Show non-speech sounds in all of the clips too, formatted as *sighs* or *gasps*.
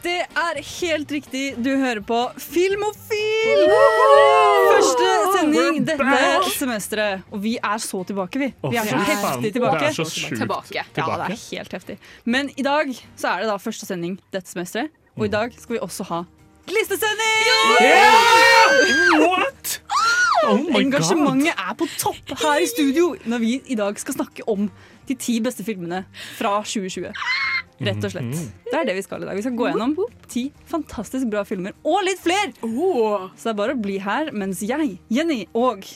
Det er helt riktig, du hører på Filmofil! Første sending dette semesteret. Og vi er så tilbake, vi. Vi er så heftig tilbake. Det er så sjukt Tilbake. Ja, det er helt heftig. Men i dag så er det da første sending dette semesteret. Og i dag skal vi også ha listesending! What? Oh Engasjementet god. Er på topp her i studio når vi i dag skal snakke om de ti beste filmene fra 2020. Rett og slett. Det er det vi skal i dag. Vi skal gå gjennom ti fantastisk bra filmer, og litt flere! Så det er bare å bli her mens jeg, Jenny og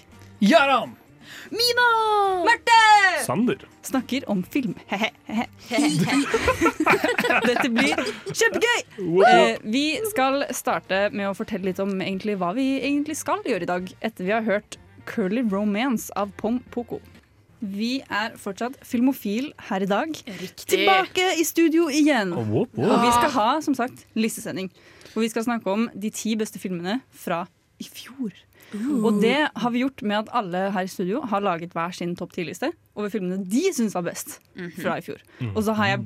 Jaram! Marte Sander. snakker om film. *laughs* *laughs* Dette blir kjempegøy! Eh, vi skal starte med å fortelle litt om egentlig hva vi egentlig skal gjøre i dag, etter vi har hørt Curly Romance av Pom Poko. Vi er fortsatt filmofil her i dag. Tilbake i studio igjen. Oh, wow, wow. Og vi skal ha som sagt listesending. Hvor vi skal snakke om de ti beste filmene fra i fjor. Og det har vi gjort med at alle her i studio har laget hver sin topp ti-liste over filmene de syns var best fra i fjor. Og så har jeg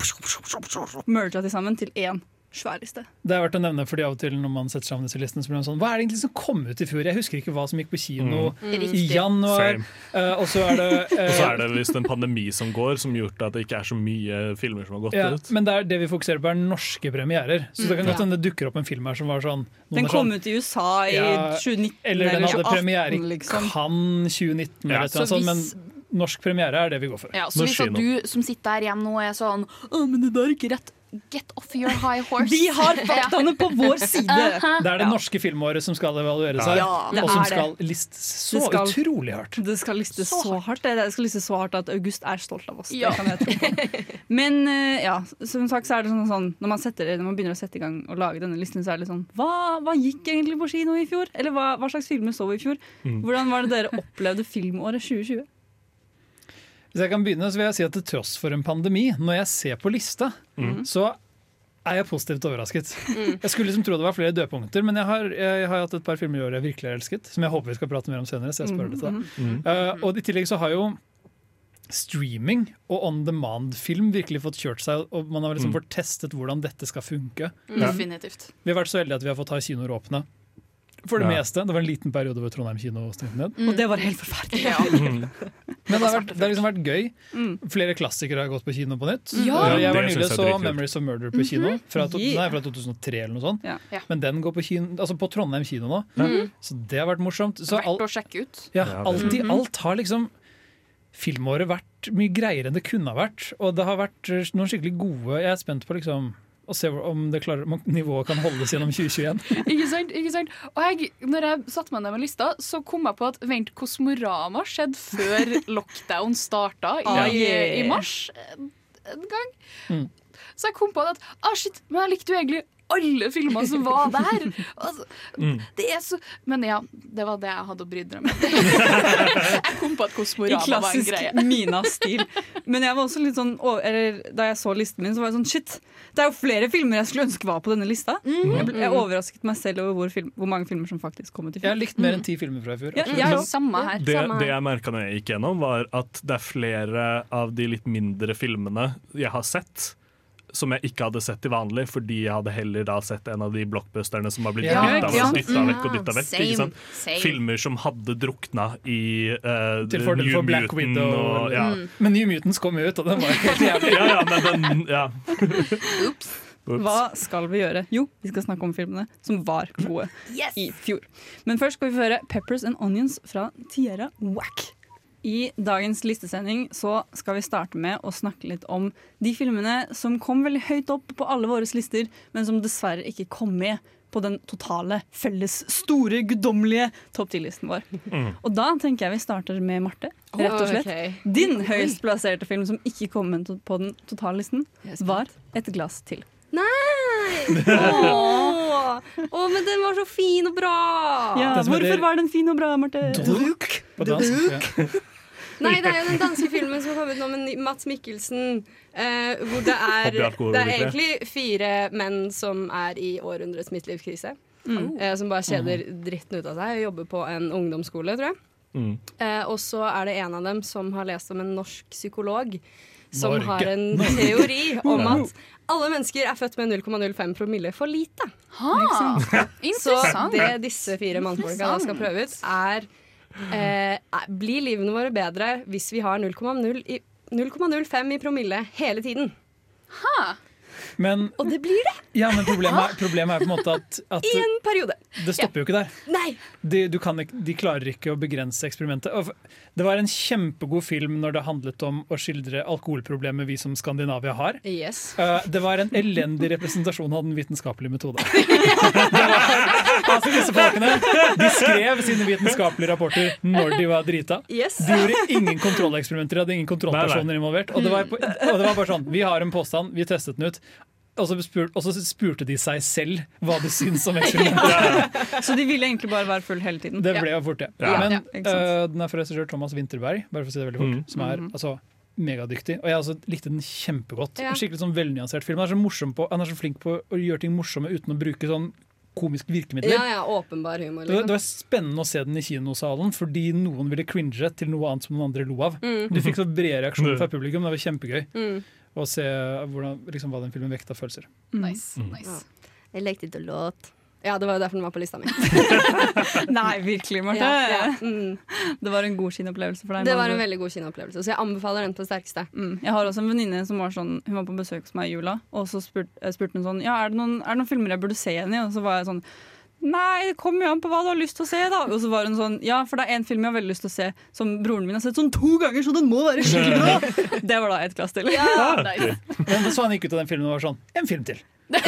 merga til sammen til én svær liste. Det er verdt å nevne, fordi av og til når man setter sammen disse listene, så blir man sånn Hva er det egentlig som kom ut i fjor? Jeg husker ikke hva som gikk på kino i januar. Eh, og så er det uh, *laughs* Og så er det visst en pandemi som går, som gjort at det ikke er så mye filmer som har gått ja, ut. men det, er det vi fokuserer på, er norske premierer. Så det kan godt hende det dukker opp en film her som var sånn Den kom sånn, ut i USA i Ja, 2019 Eller den hadde 2018, premiere i liksom. Cannes 2019, Ja, eller noe eller sånt, men norsk premiere er det vi går for. Ja, så hvis du som sitter der hjemme nå er sånn Å, men det der er ikke rett. Get off your high horse. Vi har *laughs* faktaene på vår side! Det er det norske filmåret som skal evalueres her, Ja, og som skal listes så Det skal- utrolig hardt. Det skal listes så, hardt. Det det skal listes så hardt at August er stolt av oss. Ja. Det kan jeg tro på. Men eh, ja, som sagt så er det sånn, sånn når, man setter, når man begynner å sette i gang og lage denne listen, så er det litt sånn Hva, hva gikk egentlig på kino i fjor? Eller hva, hva slags filmer så vi i fjor? Hvordan var det dere opplevde filmåret 2020? Hvis jeg kan begynne, så vil jeg si at til tross for en pandemi, når jeg ser på lista, så er jeg positivt overrasket. Jeg skulle liksom tro det var flere dødpunkter, men jeg har, jeg har hatt et par filmer i år jeg virkelig har elsket, som jeg håper vi skal prate mer om senere. så jeg sparer det til. Eh, og i tillegg så har jo streaming og on demand-film virkelig fått kjørt seg, og man har liksom fått testet hvordan dette skal funke. Definitivt. Vi har vært så heldige at vi har fått ha kinoer åpne. For det Ja. meste. Det var en liten periode hvor Trondheim kino stengte ned. Og det var helt forferdelig. Ja. *laughs* Men det har, vært, det har liksom vært gøy. Flere klassikere har gått på kino på nytt. Ja. jeg var nylig så 'Memories of Murder' på kino. Fra, to, nei, fra 2003 eller noe sånt. Ja. Ja. Men den går på, kino, altså på Trondheim kino nå. Så det har vært morsomt. Så Verdt å sjekke ut. alt i alt har liksom filmåret vært mye greiere enn det kunne ha vært. Og det har vært eh, noen skikkelig gode Jeg er spent på liksom å se om, det klarer, om nivået kan holdes gjennom 2021. *laughs* Ikke sant? ikke sant? Og jeg, når jeg satte meg ned med lista, så kom jeg på at vent, Kosmorama skjedde før *laughs* lockdown starta i, Ah, yeah. i mars en en gang. Mm. Så jeg kom på at ah, shit, men jeg likte jo egentlig alle filmer som var der. Altså, det er så Men ja, det var det jeg hadde å bry meg med. *laughs* jeg kom på at I Kosmorama var en klassisk. Mina-stil. Men jeg var også litt sånn eller, da jeg så listen min, så var jeg sånn shit. Det er jo flere filmer jeg skulle ønske var på denne lista. Jeg, ble, jeg overrasket meg selv over hvor, film, hvor mange filmer som faktisk kom ut i Jeg har likt mer enn ti filmer fra i fjor. Ja, Ja, samme her. Det, samme det jeg merka når jeg gikk gjennom, var at det er flere av de litt mindre filmene jeg har sett, som jeg ikke hadde sett til vanlig, fordi jeg hadde heller da sett en av de blockbusterne som har blitt Ja, dytta ja. vekk og dytta vekk. Same, Ikke sant? same. Filmer som hadde drukna i uh, Til fordel for Black Widow. Og, ja. Men New Mutants kom ut, og den var helt *laughs* jævlig. ja, ja, men den ja. Oops. Hva skal vi gjøre? Jo, vi skal snakke om filmene som var gode i fjor. Men først skal vi få høre 'Peppers and Onions' fra Tierra Whack. I dagens listesending så skal vi starte med å snakke litt om de filmene som kom veldig høyt opp på alle våre lister, men som dessverre ikke kom med på den totale, felles, store, guddommelige topp 10-listen vår. Og da tenker jeg vi starter med Marte, rett og slett. Ok. Din høyest plasserte film som ikke kom med på den totale listen, var 'Et glass til'. Nei! *laughs* Åh, Å, men den var så fin og bra! Ja, hvorfor var den fin og bra, Marte? Druk på dansk. Ja. *laughs* Nei, det er jo den danske filmen som kom ut nå med Mats Mikkelsen. eh, hvor det *laughs* er, det er egentlig fire menn som er i århundrets midtlivskrise. Eh, som bare kjeder dritten ut av seg og jobber på en ungdomsskole, tror jeg. Mm. Eh, og så er det en av dem som har lest om en norsk psykolog som Norge. har en teori *laughs* om at alle mennesker er født med 0,05 promille for lite. Ha, Så det disse fire mannfolka skal prøve ut, er eh, Blir livene våre bedre hvis vi har 0,05 i promille hele tiden? Men, Og det blir det ja, men problemet, er, *laughs* problemet er på en måte at, at i en periode. det stopper jo ikke der. Nei! De, du kan ikke, de klarer ikke å begrense eksperimentet. Det var en kjempegod film når det handlet om å skildre alkoholproblemet vi som Skandinavia har. Yes. Eh, det var en elendig representasjon av den vitenskapelige metode. *laughs* Altså disse folkene De skrev sine vitenskapelige rapporter når de var drita. Yes. De gjorde ingen kontrolleksperimenter, de hadde ingen kontrollpersoner involvert. Og det, var, på- og det var bare sånn Vi har en påstand, vi testet den ut. Og så, spur, og så spurte de seg selv hva de syntes om eksperimentet. *laughs* *laughs* Så de ville egentlig bare være full hele tiden. Det ble jo fort det. Ja. Men Ja, øh, den er fra regissør Thomas Winterberg, bare for å si det veldig fort, Mm. som er altså, megadyktig. Og jeg altså likte den kjempegodt. Ja. Skikkelig sånn velnyansert film. Han er, så på, han er så flink på å gjøre ting morsomme uten å bruke sånn komiske virkemidler. Ja, ja, åpenbar humor. Det var, det Liksom. var spennende å se den i kinosalen fordi noen ville cringe til noe annet som noen andre lo av. Du fikk så brede reaksjoner fra publikum. Det var kjempegøy Mm. Å se hvordan, liksom, hva den filmen vekta følelser. Nice, nice. Jeg lekte det låt. Ja, det var jo derfor den var på lista mi. *laughs* Nei, virkelig, Marte. Ja, ja. Mm. Det var en god kinoopplevelse for deg. Det var en veldig god kinoopplevelse, så jeg anbefaler den på det sterkeste. Mm. Jeg har også en venninne som var sånn Hun var på besøk hos meg i jula, og så spurt, eh, spurte hun sånn Ja, er det, noen, er det noen filmer jeg burde se igjen i? Og så var jeg sånn Nei, det kommer jo an på hva du har lyst til å se, da. Og så var hun sånn Ja, for det er en film jeg har veldig lyst til å se som broren min har sett sånn to ganger, så den må være skikkelig bra! *laughs* Det var da ett glass til. *laughs* Men så han gikk ut av den filmen og var sånn En film til! *laughs*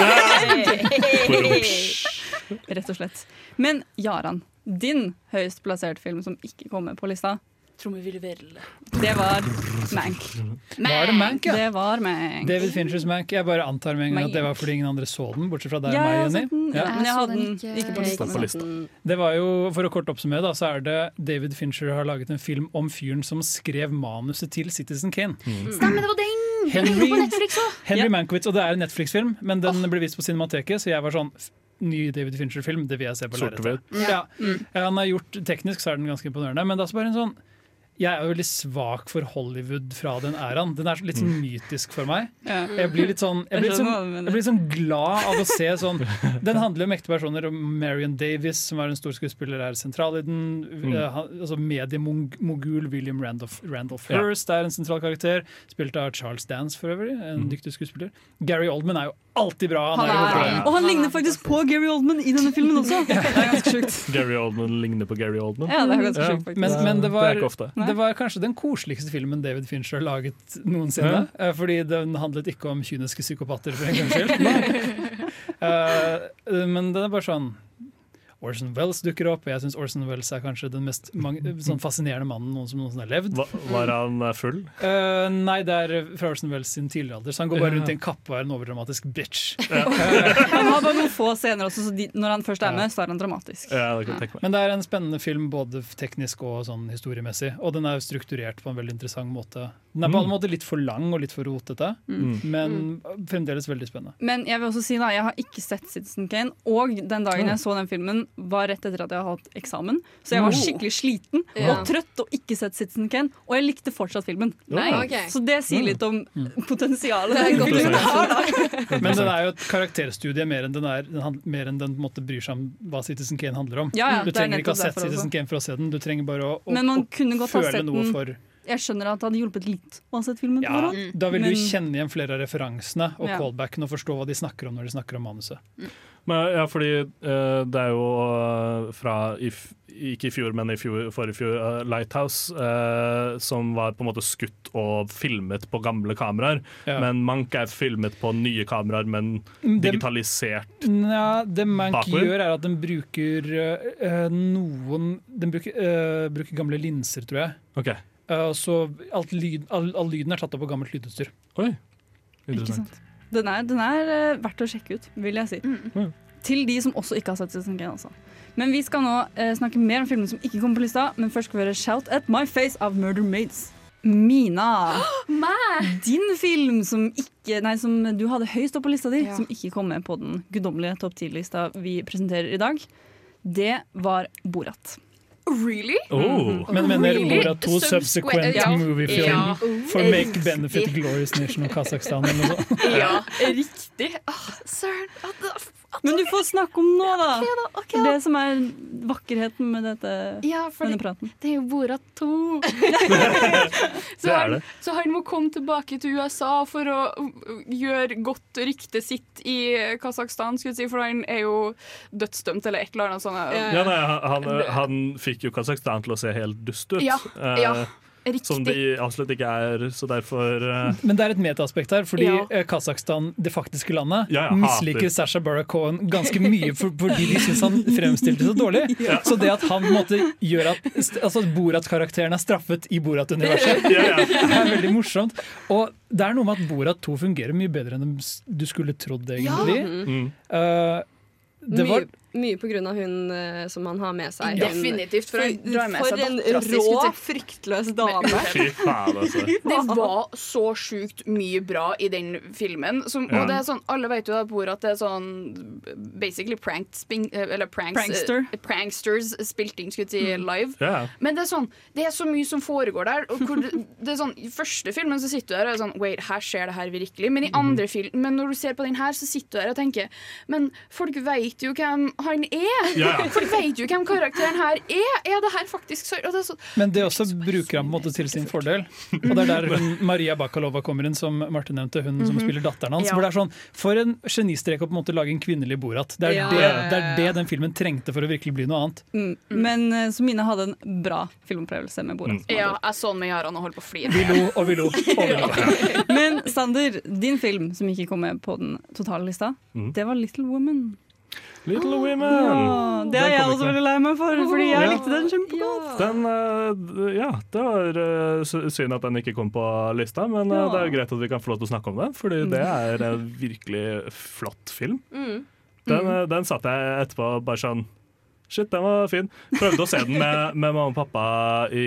Rett og slett. Men Jaran, din høyest plassert film som ikke kommer på lista, Trommevirvel. det var Mank. Var det Mank, ja? Det var Mank. David Finchers Mank. Jeg bare antar med en gang at det var fordi ingen andre så den, bortsett fra deg Ja, og meg. Jenny. Ja. Men jeg hadde den ikke. på lista. På lista. Det var jo, For å kort oppsummere, da, så er det David Fincher har laget en film om fyren som skrev manuset til Citizen Kane. Stemmer, det var den! Henry-. Henry Ja. Mankowitz, og det er en Netflix-film, men den ble vist på Cinemateket, så jeg var sånn Ny David Fincher-film, det vil jeg se på lerretet. Ja. Ja, han har gjort, teknisk så er den ganske imponerende, men det er også bare en sånn jeg er jo veldig svak for Hollywood fra den æraen. Den er litt sånn mytisk for meg. Ja. Jeg blir litt sånn Jeg blir sånn, jeg blir sånn glad av å se sånn *laughs* Den handler om ekte personer. Marion Davis, som er en stor skuespiller, er sentral i den. Mm. altså Mediemogul William Randolph, Randolph Ja. Hearst er en sentral karakter. Spilt av Charles Dance, for øvrig. En dyktig skuespiller. Gary Oldman er jo alltid bra. Han, Han er er, og han ligner faktisk på Gary Oldman i denne filmen også. *laughs* Det er ganske sjukt. *laughs* Gary Oldman ligner på Gary Oldman. Ja, det er ganske sjukt faktisk. Men, men det, Det var, er ikke ofte. det var kanskje den koseligste filmen David Fincher har laget noensinne. Ja. Fordi den handlet ikke om kyniske psykopater, for en gangs skyld. *laughs* uh, men den er bare sånn Orson Wells dukker opp, og jeg syns Orson Wells er kanskje den mest sånn fascinerende mannen noen som noensinne har levd. Hva, var han eh, full? Uh, nei, det er fra Orson Wells sin tidligere alder, så han går bare rundt i en kappe og er en overdramatisk bitch. *laughs* Han har bare noen få scener også, så de, når han først er med, så er han dramatisk. Ja, det kan tenke meg. Men det er en spennende film både teknisk og sånn historiemessig. Og den er strukturert på en veldig interessant måte. Den er på alle måter litt for lang og litt for rotete, men fremdeles veldig spennende. Men jeg vil også si da, jeg har ikke sett Citizen Kane, og den dagen jeg så den filmen, var rett etter at jeg hadde hatt eksamen. Så jeg var skikkelig sliten Ja. og trøtt og ikke sett Citizen Kane, og jeg likte fortsatt filmen. Nei, okay. Så det sier litt om *laughs* potensialet. Det er den godt filmen har, da. *laughs* Men den er jo et karakterstudie mer enn den, er, mer enn den måte bryr seg om hva Citizen Kane handler om. Ja, ja, du er trenger ikke ha sett. Citizen Kane for å se den, du trenger bare å, å, Men man å kunne godt ha føle sett noe for Jeg skjønner at det hadde hjulpet litt å ha sett filmen. Ja, da vil du Men- kjenne igjen flere av referansene og Ja. callbackene og forstå hva de snakker om når de snakker om manuset. Men, ja, fordi uh, det er jo uh, fra i, f- ikke i fjor, men i fjor, forrige fjor, Uh, Lighthouse, eh, som var på en måte skutt og filmet på gamle kameraer. Ja. Men Mank er filmet på nye kameraer, men Det- digitalisert. Nja, det Mank Bakover? gjør, er at den bruker noen Den bruker, bruker gamle linser, tror jeg. Okay. Uh, så alt lyd, all, all lyden er tatt opp på gammelt lydutstyr. Oi. Ikke sant? Den er, den er eh, verdt å sjekke ut, vil jeg si. Til de som også ikke har sett Citizen Kane. Altså. Men vi skal nå eh, snakke mer om filmene som ikke kommer på lista. Men først skal vi høre 'Shout at My Face' av Murder Maids. Mina, *gasps* din film som, ikke, nei, som du hadde høyst opp på lista di, Ja. som ikke kom med på den guddommelige topp 10-lista vi presenterer i dag, det var Borat. Really? Oh. Men mener Really? Borat 2 subsequent Ja. movie film Ja. for make benefit glorious nation of Kasakhstan. Ja, *laughs* riktig. Ah, Søren. Oh, Men du får snakke om nå, da! Okay, da, okay, da. det som er vakkerheten med dette, Ja, denne det, praten. det er jo Borat 2. *laughs* så, han, så han må komme tilbake til USA for å gjøre godt ryktet sitt i Kasakhstan, si, for han er jo dødsdømt eller et eller annet sånt. Ja, nei, han, han fikk jo Kasakhstan til å se helt dust ut. Ja, eh, ja, Som Riktig. de absolutt ikke er, så derfor uh... *laughs* Men det er et metaaspekt her, fordi Ja. eh, Kasakhstan, det faktiske landet, Ja, ja, misliker. Sasha Baron Cohen ganske mye for, fordi de syns han fremstilte så dårlig. *laughs* Så det at han måtte gjøre at altså, Borat-karakteren er straffet i Borat-universet, *laughs* ja, ja. er veldig morsomt. Og det er noe med at Borat 2 fungerer mye bedre enn du skulle trodd, egentlig. Mm. Uh, det var Mye, på grunn av hun uh, som han har med seg. Definitivt, for med For seg en rå, fryktløs dame. Fy faen, altså. Det var så sjukt mye bra i den filmen. Som, Ja. Og det er sånn, Alle vet jo at det er sånn basically pranked sping, eller pranks, Prankster. uh, pranksters spilt inn skulle jeg si, live. Yeah. Men det er sånn, det er så mye som foregår der. Og hvor det, *laughs* det er sånn, I første filmen så sitter du der og er sånn Wait, her skjer det her virkelig. Men i andre film, men når du ser på den her, så sitter du der og tenker Men folk vet jo hvem han er! Ja, ja. For vet jo hvem karakteren her er! Er det her faktisk så og det er så, Men det også bruker han på en måte til sin fordel. Og det er der hun, Maria Bakalova kommer inn, som Martin nevnte, hun som spiller datteren hans. Ja. Hvor det er sånn, For en genistrek å på en måte lage en kvinnelig Borat. Det er, Ja, det, det er det den filmen trengte for å virkelig bli noe annet. Mm. Men eh, så Mina hadde en bra filmopplevelse med Borat. ja, jeg så den med Jaran og holdt på å flire. Vi lo og vi lo. Og vi lo. *laughs* Men Sander, din film som ikke kom med på den totale lista, Mm. det var Little Woman. Little Women! Ja, det er jeg også veldig lei meg for, fordi jeg Ja. likte den kjempegodt. Den, uh, ja, det var uh, synd at den ikke kom på lista, men uh, Ja. det er jo greit at vi kan få lov til å snakke om den, fordi det er en virkelig flott film. Mm. Den, eh, den satt jeg etterpå bare sånn Shit, den var fin. Prøvde å se den med, *laughs* med mamma og pappa i,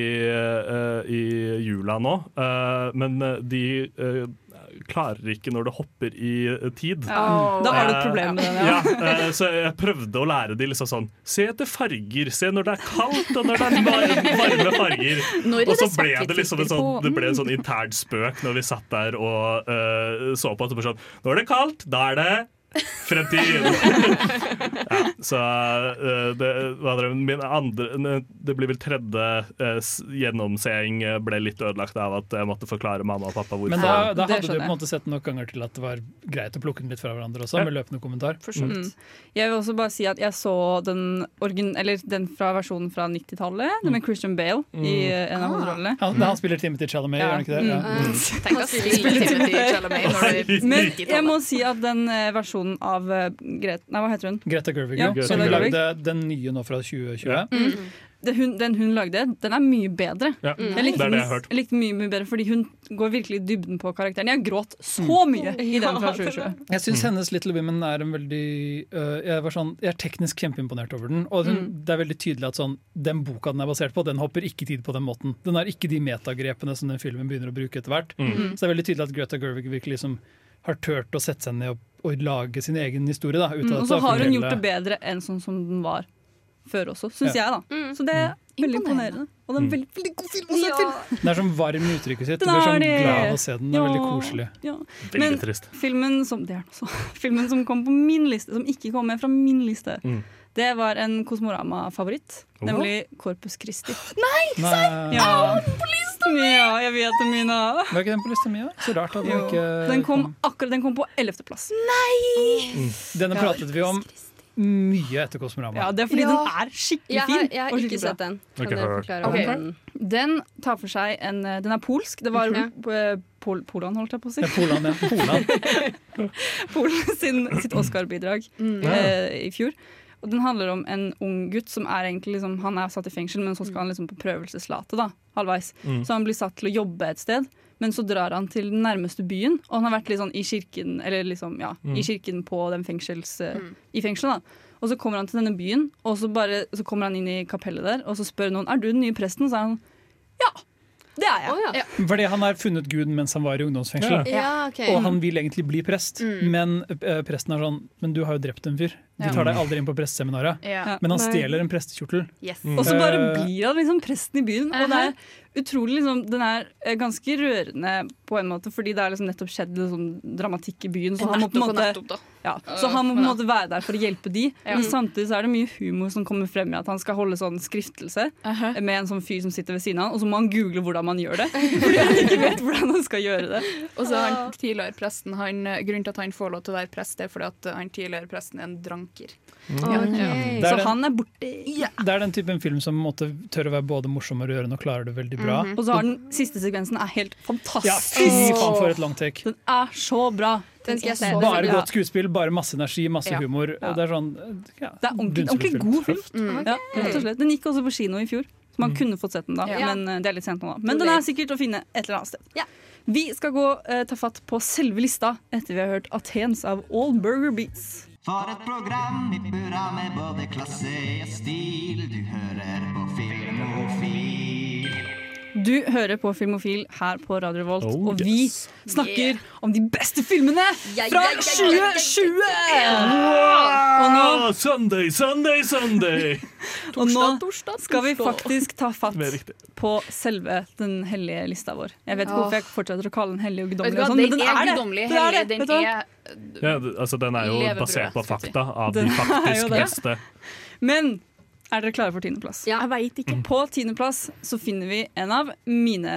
i jula nå, eh, men de klarer ikke når det hopper i eh, tid. Oh. da har du et problem med det. ja. *laughs* Ja, eh, så jeg prøvde å lære de liksom sånn Se etter farger, se når det er kaldt og når det er varme farger. *laughs* Er Og så ble det liksom en sånn, det ble en sånn intern spøk når vi satt der og uh, så på. at det sånn, Nå er det kaldt, da er det fremtid! *laughs* ja, så eh, det, min andre, det blir vel tredje eh, gjennomseing eh, ble litt ødelagt av at jeg måtte forklare mamma og pappa hvorfor. Men da, da hadde du på en måte sett nok ganger til at det var greit å plukke den litt fra hverandre også, Ja. med løpende kommentar. Mm. Jeg vil også bare si at jeg så den, origin, eller den fra versjonen fra 90-tallet, den med Christian Bale i eh, en av hovedrollene. Han, han spiller Timothy Chalamet, Ja. gjør han ikke det? Ja. Mm. Tenk å spille Timothy Chalamet når du er Men 90-tallet. jeg må si at den eh, versjonen av Grete Nei, hva heter hun? Greta Gerwig, Ja, ja, som Greta lagde den nye nå fra 2020. Ja. Den hun, den hun lagde, den er mye bedre. Ja, Jeg det likte, er det jeg den, hørt. jeg likte mye, mye bedre fordi hun går virkelig i dybden på karakteren. Jeg gråt så mye i den fra 2020. Jeg syns hennes Little Women er en veldig uh, jeg, var sånn, jeg er teknisk kjempeimponert over den. Og hun, det er veldig tydelig at sånn, den boka den er basert på, den hopper ikke tid på den måten. Den har ikke de metagrepene som den filmen begynner å bruke etter hvert. Mm. Så det er veldig tydelig at Greta Gerwig virkelig liksom har turt å sette seg ned og, og lage sin egen historie. Da, ut Mm, og så har hun gjort det bedre enn sånn som den var før også, syns jeg. da Så det er veldig imponerende. Og det er en veldig, veldig god film å se til! Den er sånn varm i uttrykket sitt. Du blir sånn glad av å se den. Den er Ja. veldig koselig. Ja. Veldig Men trist. filmen som, det er den også. *laughs* filmen som kom på min liste, som ikke kom med fra min liste, Mm. Det var en Kosmorama-favoritt. Oh. Nemlig Corpus Christi. Nei, Ja. ja, jeg vet det, Mina. Var ikke den på lista mi? da? Så rart at den Jo. ikke Den kom akkurat, den kom på ellevteplass. Denne pratet vi om mye etter Kosmorama. Ja, det er fordi Ja. den er skikkelig Jeg har, fin. jeg har ikke bra. sett den. Kan okay. dere hørt. forklare Ok. den? Den tar for seg en eh, Den er polsk. Det var Ja. eh, Pol Polan, holdt jeg på å si. Det er Polan, ja. Polan. *laughs* Polen sin, sitt Oscar-bidrag eh, i fjor. Og Den handler om en ung gutt som er egentlig liksom, Han er satt i fengsel, men så skal han liksom på prøvelseslate da, halvveis. Mm. Så han blir satt til å jobbe et sted. men så drar han til den nærmeste byen, og han har vært litt sånn i kirken, eller liksom, ja, Mm. i kirken på den fengsels, Mm. i fengselet. da. Og så kommer han til denne byen, og så, bare, så kommer han inn i kapellet der, og så spør noen er du den nye presten. Så er han ja, det er jeg. Oh, ja. Fordi han har funnet Gud mens han var i ungdomsfengsel. Ja, Okay. Og han vil egentlig bli prest, men uh, presten er sånn Men du har jo drept en fyr. De tar deg aldri inn på presteseminaret. Ja. Men han stjeler en prestekjortel. Yes. Og så bare Eh. blir han liksom presten i byen. Og det er utrolig liksom, Den er eh, ganske rørende på en måte, fordi det er liksom nettopp skjedd liksom, dramatikk i byen. Så han må på en måte. Ja, så han må på en måte være der for å hjelpe de, Ja. men samtidig så er det mye humor som kommer frem i at han skal holde sånn skriftelse med en sånn fyr som sitter ved siden av han, og så må han google hvordan man gjør det. *laughs* Fordi han ikke vet hvordan han skal gjøre det. Og så han tidligere presten han, Grunnen til at han får lov til å være prest, er fordi at han tidligere presten er en dranker. Ok. Det er Så han er borte. Det er den typen film som måtte tør å være både morsom og rørende og klarer det veldig bra. Og så har den siste sekvensen er helt Ja, fantastisk. fy faen for et long take. Den er så bra. Den skal jeg se. Bare godt skuespill, bare masse energi, masse Ja. humor. Ja. det er sånn ja, Det er ordentlig, ordentlig god film. Mm. Okay. og. Den gikk også på kino i fjor, så man kunne fått sett den da. Ja. Men eh, det er litt sent nå, da. Men den er sikkert å finne et eller annet sted. Ja. Vi skal gå eh, ta fatt på selve lista etter vi har hørt Athens av All Burger Beats. For et program i burra med både klasse og stil. Du hører på Filmofil. Du hører på Filmofil her på Radio Revolt, Oh, og vi yes. snakker om de beste filmene fra ja, ja, ja, ja, ja, 2020! Og nå, Sunday, Sunday, Sunday! *laughs* og nå skal vi faktisk ta fatt på selve den hellige lista vår. Jeg vet ikke hvorfor jeg fortsetter å kalle den hellig og guddommelig, sånn, den men den er det. Den er det, Den er Ja, altså, den er jo basert på fakta av de faktisk beste. Men er dere klare for tiendeplass? Ja. Jeg veit ikke. På tiendeplass så finner vi en av mine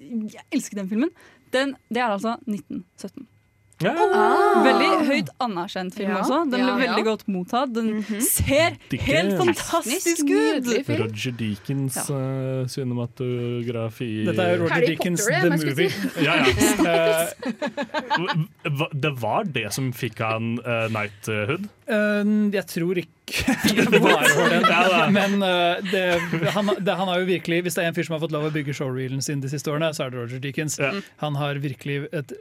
Jeg elsker den filmen. Den, det er altså 1917. Ja. Veldig høyt anerkjent film Ja. også. Den ble Ja, ja. veldig godt mottatt. Den ser Dickens. helt fantastisk ut! Roger Deakins uh, cinematografi Dette er Roger Potter, The Movie. Ja, ja. *laughs* Eh, Det var det som fikk han uh, knighthood? Eh, jeg tror ikke *laughs* det var den. Men eh, det, han, det, han har jo virkelig Hvis det er en fyr som har fått lov å bygge showreelen sin de siste årene, så er det Roger Deakins. Ja. Han har virkelig et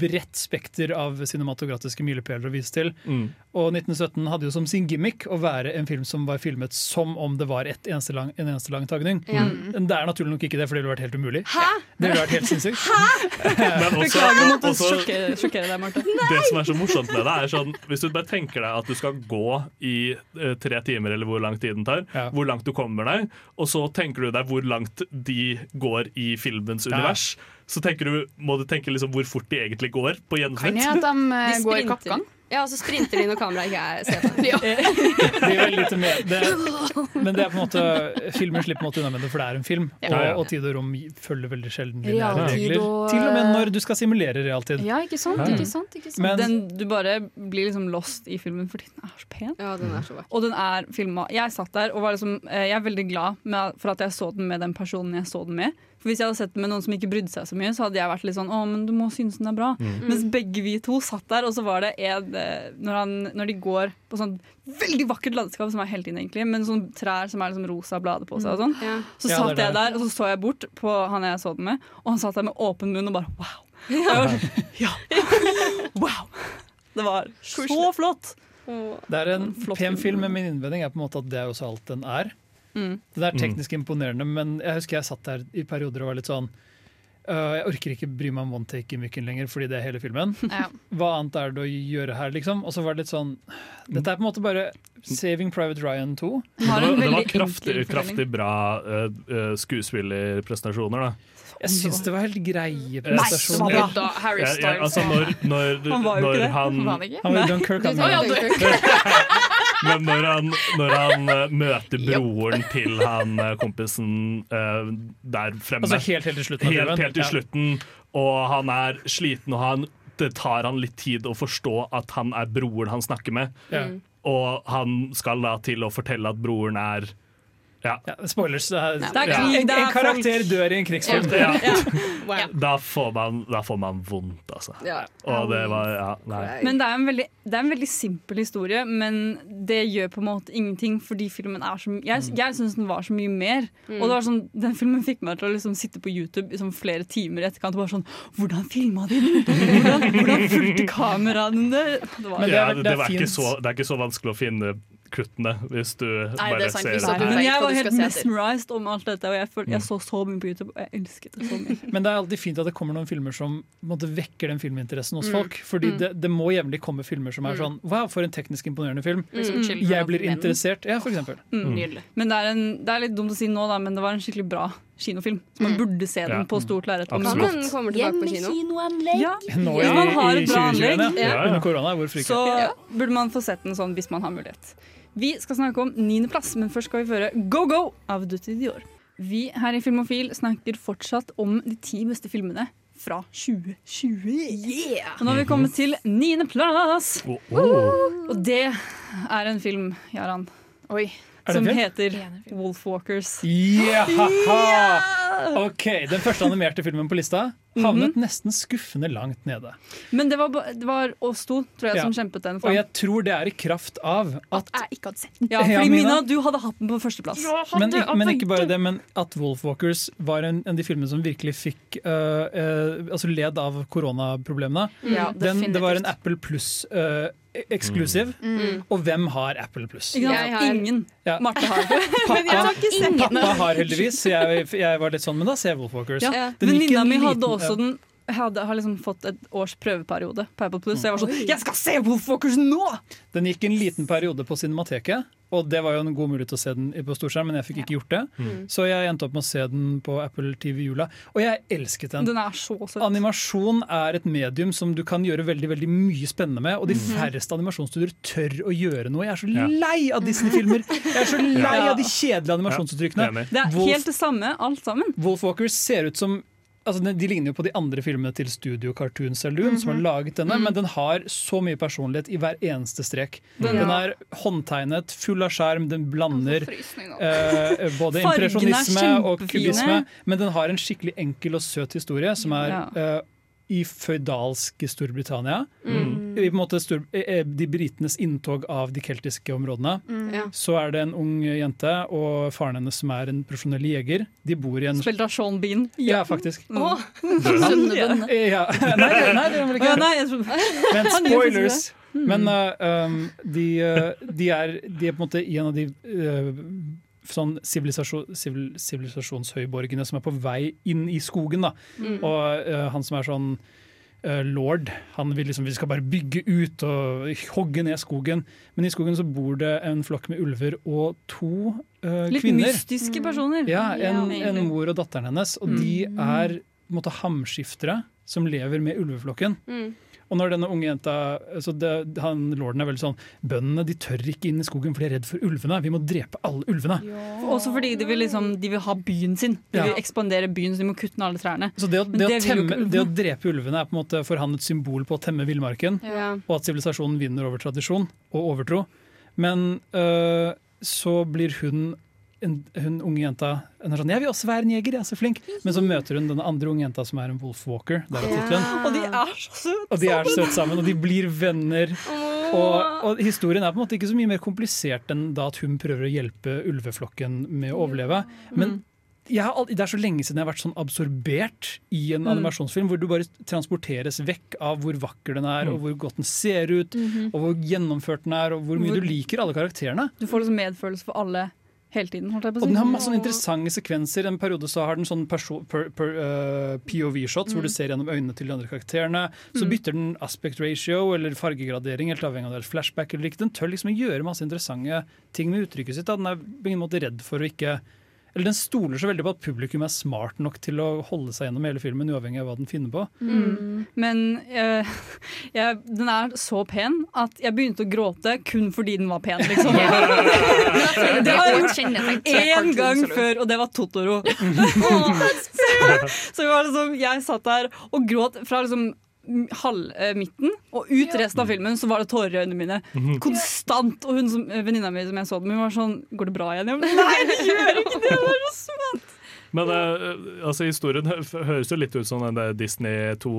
bredt spekter av cinematografiske milepæler å vise til. Mm. Og 1917 hadde jo som sin gimmick å være en film som var filmet som om det var et eneste lang, en eneste lang tagning. Mm. Men Det er naturlig nok ikke det, for det ville vært helt umulig. Det ville vært helt sinnssykt. *laughs* Beklager å måtte sjokkere deg, Marte. det som er så morsomt med det, er sånn Hvis du bare tenker deg at du skal gå i eh, tre timer, eller hvor lang tid den tar, Ja. hvor langt du kommer deg, og så tenker du deg hvor langt de går i filmens univers, så du, må du tenke liksom hvor fort de egentlig går på Kan jeg at de, eh, *laughs* De går kappgang? Ja, og så sprinter de når kameraet ikke er ser på. *laughs* Ja. Det men det er på en måte filmen slipper måte unna med det, for det er en film. Ja. Og, og tid og rom følger veldig sjelden lineære regler. Til og med når du skal simulere realtid. Ja, ikke sant? Ikke sant, ikke sant. Men Den, du bare blir liksom lost i filmen fordi den er så pen. Ja, den er så vakker. Og den er filma. Jeg satt der og var liksom, eh, jeg er veldig glad med, for at jeg så den med den personen jeg så den med. For Hvis jeg hadde sett den med noen som ikke brydde seg så mye, så hadde jeg vært litt sånn Å, men du må synes den er bra. Mens begge vi to satt der, og så var det en når, han, når de går på sånn veldig vakkert landskap, som er hele tiden egentlig, men sånn trær som er liksom rosa blader på seg og sånn. Ja. Så satt det jeg der, og så så jeg bort på han jeg så den med, og han satt der med åpen munn og bare wow. Og jeg var sånn, ja. *laughs* Wow. Det var så flott. det er en Flott pen film. men min innvending er på en måte at det er også alt den er. Mm. Den er teknisk imponerende, men jeg husker jeg satt der i perioder og var litt sånn Jeg orker ikke bry meg om one take-gimmicken lenger, fordi det er hele filmen. *laughs* Ja. Hva annet er det å gjøre her, liksom? Og så var det litt sånn Dette er på en måte bare Saving Private Ryan 2. Det var, det var kraftig, kraftig bra uh, uh, skuespillerprestasjoner, da. Jeg syns det var helt greie var prestasjoner. Nei, Da, Harry Styles. Ja, Styles. altså når, når, Han var jo når ikke det. han Var han ikke? Han var i Dunkirk, han. oh, ja, du- *laughs* Men når han, når han eh, møter broren til han eh, kompisen uh, der fremme Altså helt, helt til slutten helt, helt til Ja. slutten, og han er sliten, og han, det tar han litt tid å forstå at han er broren han snakker med. Ja. Og han skal da til å fortelle at broren er Ja. Ja, spoilers. Det er, Det er ja. en, en karakter dør i en krigsfilm. Ja. *laughs* Da, får man, da får man vondt, altså. Ja. Og det var Ja, nei. Men det er, en veldig, det er en veldig simpel historie, men det gjør på en måte ingenting fordi filmen er så Jeg, jeg syns den var så mye mer. Og det var sånn, Den filmen fikk meg til å liksom sitte på YouTube i sånn flere timer i etterkant og bare sånn Hvordan filma de den? Hvordan, hvordan fulgte kameraene det? var, det ja, det, det er var så, det er ikke så vanskelig å finne kuttene hvis du Nei, bare sant, ser det. men jeg var helt mesmerized om alt dette, og jeg, følte, jeg så så mye på YouTube, og jeg elsket det så mye. *laughs* Men det er alltid fint at det kommer noen filmer som på måte, vekker den filminteressen Mm. hos folk. Fordi det, det må jevnlig komme filmer som er sånn Wow, for en teknisk imponerende film. Mm. Jeg blir interessert. Ja, for eksempel. Nydelig. Men det er, en, det er litt dumt å si nå, da, men det var en skikkelig bra kinofilm. Så man burde se den Ja. på stort lerret. komme tilbake på kino? Ja. Hvis man har et bra anlegg, ja. Ja, ja. Under korona, så burde man få sett den sånn hvis man har mulighet. Vi skal snakke om niendeplass, men først skal vi føre Go Go av Dutti Dior. Vi her i Filmofil snakker fortsatt om de ti beste filmene fra 2020. Og nå har vi kommet til niendeplass! Oh, oh. Og det er en film, Jaran, Oi. Som film? heter Wolfwalkers. Ja! OK, den første animerte filmen på lista havnet nesten skuffende langt nede. Men det var, det var oss to, tror jeg, Ja. som kjempet den Og jeg tror det er i kraft av at Jeg ikke hadde sett den. Ja, *laughs* Ja, fordi Mina. Mina, du hadde hatt den på førsteplass. men, men ikke bare det, men at Wolfwalkers var en, en av de filmene som virkelig fikk uh, uh, altså led av koronaproblemene. Ja, Den, det var en definitivt. Apple Pluss-eksklusiv. Og hvem har Apple Pluss? Jeg har- Ingen. Ja. Marte har. *laughs* Pappa, pappa har heldigvis, så jeg, jeg var litt sånn, men da ser jeg Wolfwalkers. Ja. Venninna mi hadde liten- også ja. den hadde, har liksom fått et års prøveperiode på Apple Plus. Så jeg var sånn Jeg skal se Wolfwalkers nå! Den gikk en liten periode på Cinemateket, og det var jo en god mulighet til å se den på storskjerm, men jeg fikk ikke gjort det. Så jeg endte opp med å se den på Apple TV i jula, og jeg elsket den. Den er så søt. Animasjon er et medium som du kan gjøre veldig veldig mye spennende med, og de færreste animasjonsstudier tør å gjøre noe. Jeg er så Ja. lei av Disney-filmer! Jeg er så lei Ja. av de kjedelige animasjonsuttrykkene. Ja. Det er helt det samme, alt sammen. Wolfwalkers ser ut som Altså, de- de ligner jo på de andre filmene til Studio Cartoon Saloon, som har laget denne, men den har så mye personlighet i hver eneste strek. Den er håndtegnet, full av skjerm, den blander eh, både impresjonisme og kubisme, men den har en skikkelig enkel og søt historie, som er Ja. eh, i føydalske Storbritannia. Mm. I på en måte stor, eh, eh, de britenes inntog av de keltiske områdene. Ja. Så er det en ung jente og faren hennes som er en profesjonell jeger. De bor i en Spilt av Sean Bean. Ja, faktisk. Åh, *laughs* Sønnebønn. Ja. *laughs* Nei, det, nei, *laughs* det vel ikke nei, Men spoilers! Men uh, um, de, uh, de, er, de er på en måte i en av de uh, sånn sivilisasjon, sivil, sivilisasjonshøyborgene som er på vei inn i skogen. Da. Og uh, han som er sånn uh, lord, han vil liksom vi skal bare bygge ut og hogge ned skogen. Men i skogen så bor det en flokk med ulver og to uh, Litt kvinner. mystiske personer. Ja, en, Ja, en mor og datteren hennes, og de er på en måte hamskiftere som lever med ulveflokken. Mm. Og når denne unge jenta så det, han, Lorden er veldig sånn Bøndene de tør ikke inn i skogen for de er redd for ulvene. Vi må drepe alle ulvene. Også fordi de vil, liksom, de vil ha byen sin. De Ja. vil ekspandere byen, så de må kutte ned alle trærne. Så det å, det, å temme, det å drepe ulvene er på en måte for han et symbol på å temme villmarken, Ja. og at sivilisasjonen vinner over tradisjon og overtro. Men øh, så blir hun en, hun unge jenta hun er sånn, 'Jeg vil også være en jeger, jeg er så flink.' Men så møter hun denne andre unge jenta som er en wolfwalker. Der er tittelen. Og de er så søte! Og de er søte sammen, og de blir venner. Og, og historien er på en måte ikke så mye mer komplisert enn da at hun prøver å hjelpe ulveflokken med å overleve. Men jeg har aldri, det er så lenge siden jeg har vært sånn absorbert i en animasjonsfilm hvor du bare transporteres vekk av hvor vakker den er, og hvor godt den ser ut, og hvor gjennomført den er, og hvor mye Hvor- du liker alle karakterene. Du får liksom medfølelse for alle hele tiden. Holdt jeg på å Og den har masse sånne interessante sekvenser. En periode så har den sånn per, eh, POV-shots hvor du ser gjennom øynene til de andre karakterene. Så bytter den aspect ratio eller fargegradering, helt avhengig av om det er flashback eller ikke. Den tør liksom å gjøre masse interessante ting med uttrykket sitt. Da. Den er på ingen måte redd for å ikke eller Den stoler så veldig på at publikum er smart nok til å holde seg gjennom hele filmen, uavhengig av hva den finner på. Mm. Men eh, *laughs* jeg, den er så pen at jeg begynte å gråte kun fordi den var pen, liksom. *laughs* Det har jeg kjennetegn Én gang før, og det var Totoro. *laughs* så, så var liksom, jeg satt der og gråt fra liksom halv eh, midten, og ut resten av filmen så var det tårer i øynene mine. Konstant. Og hun som, eh, venninna mi som jeg så den med, hun var sånn Går det bra igjen? Jeg Nei, det gjør ikke det! Det var så søtt! Men uh, altså, historien høres jo litt ut som den der Disney to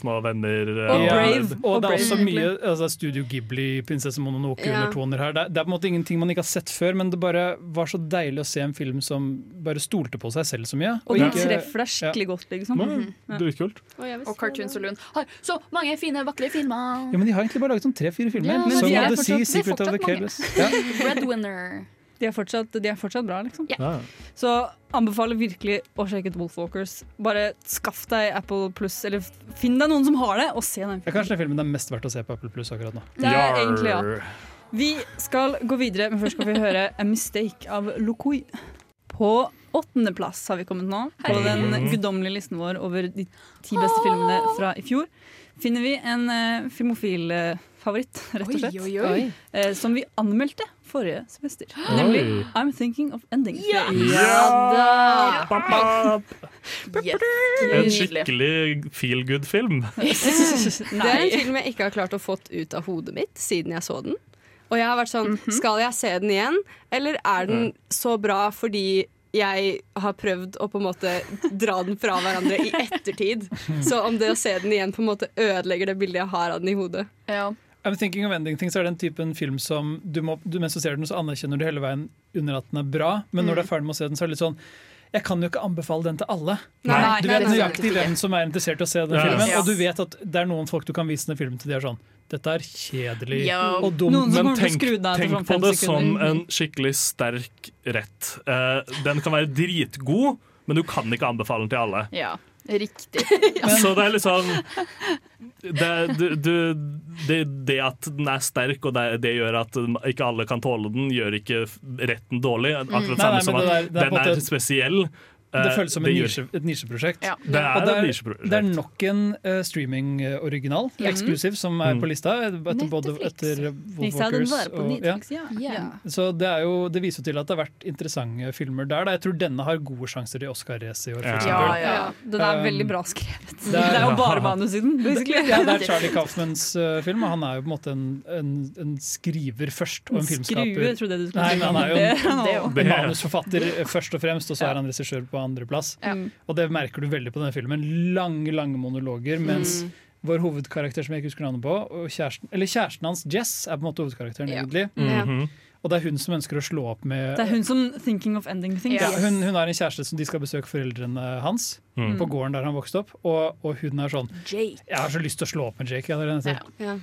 små venner uh, Og Brave. Og Og det er også mye altså, Studio Ghibli, Prinsesse Mononoke Ja. undertoner her. Det er, det er på en måte ingenting man ikke har sett før, men det bare var så deilig å se en film som bare stolte på seg selv så mye. Og den ikke- treffer deg skikkelig godt, liksom. Ja, Dritkult. Og Cartoon Saloon har så mange fine, vakre filmer. Ja, men De har egentlig bare laget sånn tre-fire filmer. Ja, men er of the Sea, Secret det of the mange. Careless. Ja. *laughs* Breadwinner. De er fortsatt, de er fortsatt bra, liksom. Ja. Så anbefaler virkelig å sjekke ut Wolfwalkers. Bare skaff deg Apple Pluss, eller finn deg noen som har det, og se den Filmen. Det er kanskje den filmen det er mest verdt å se på Apple Pluss akkurat nå. Det er egentlig ja. Vi skal gå videre, men først skal vi høre A Mistake av Lokoi. På åttendeplass har vi kommet nå, på den guddommelige listen vår over de ti beste filmene fra i fjor. Finner vi en uh, filmofil eh, favoritt, rett og slett, Oi, oi, oi. eh, som vi anmeldte forrige semester. Nemlig I'm Thinking of Ending. Ja. Ja bap. Yes. En skikkelig feel good-film. *laughs* Det er en film jeg ikke har klart å fått ut av hodet mitt siden jeg så den. Og jeg har vært sånn, Mhm. skal jeg se den igjen, eller er den så bra fordi jeg har prøvd å på en måte dra den fra hverandre i ettertid. *laughs* Så om det å se den igjen på en måte ødelegger det bildet jeg har av den i hodet. Ja. I'm Thinking of Ending Things er den typen film som du må, du, mens du ser den, så anerkjenner du hele veien under at den er bra, men når du er ferdig med å se den, så er det litt sånn jeg kan jo ikke anbefale den til alle. Nei, Du vet nøyaktig hvem som er interessert i å se den Ja. filmen, og du vet at det er noen folk du kan vise den filmen til. De er sånn Dette er kjedelig Ja. og dumt. Men tenk, tenk sånn på det som en skikkelig sterk rett. Uh, den kan være dritgod, men du kan ikke anbefale den til alle. ja. Riktig. *laughs* Så det er litt sånn det, du, du, det, det at den er sterk, og det, det gjør at ikke alle kan tåle den, gjør ikke retten dårlig. Akkurat mm. samme nei, som at det det den er spesiell. Det Eh, føles som en gjør- nisje, et nisjeprosjekt. Ja. Det er det et er, nisjeprosjekt. det er nok en uh, streaming-original, eksklusiv, som er Mm. på lista. Etter både Netflix. etter sa den Wolfwalkers var på og ja. Ja. Ja. Så det, er jo, det viser jo til at det har vært interessante filmer der. Da. Jeg tror denne har gode sjanser i Oscar-racet i år. For Ja. Ja, ja. Ja, den er Um, veldig bra skrevet. det *laughs* Det er- jo bare manus i den, basically. Ja, det er Charlie Kaufmans uh, film, og han er jo på en måte en, en, en skriver først, og en Skrue, filmskaper. trodde jeg du skulle si. han er jo *laughs* en, en manusforfatter eh, først og fremst, og så er han regissør på andreplass. Ja. Og det merker du veldig på denne filmen. Lange, lange monologer, mens Mm. vår hovedkarakter, som jeg ikke husker navnet på, og kjæresten, eller kjæresten hans, Jess, er på en måte hovedkarakteren, Ja. egentlig. Mhm. Og det er hun som ønsker å slå opp med Det er hun som 'thinking of ending things'. ja, hun, hun har en kjæreste som de skal besøke foreldrene hans Mm. på gården der han vokste opp. Og, og hun er sånn Jake. 'Jeg har så lyst til å slå opp med Jake'. allerede, Ja. Ja.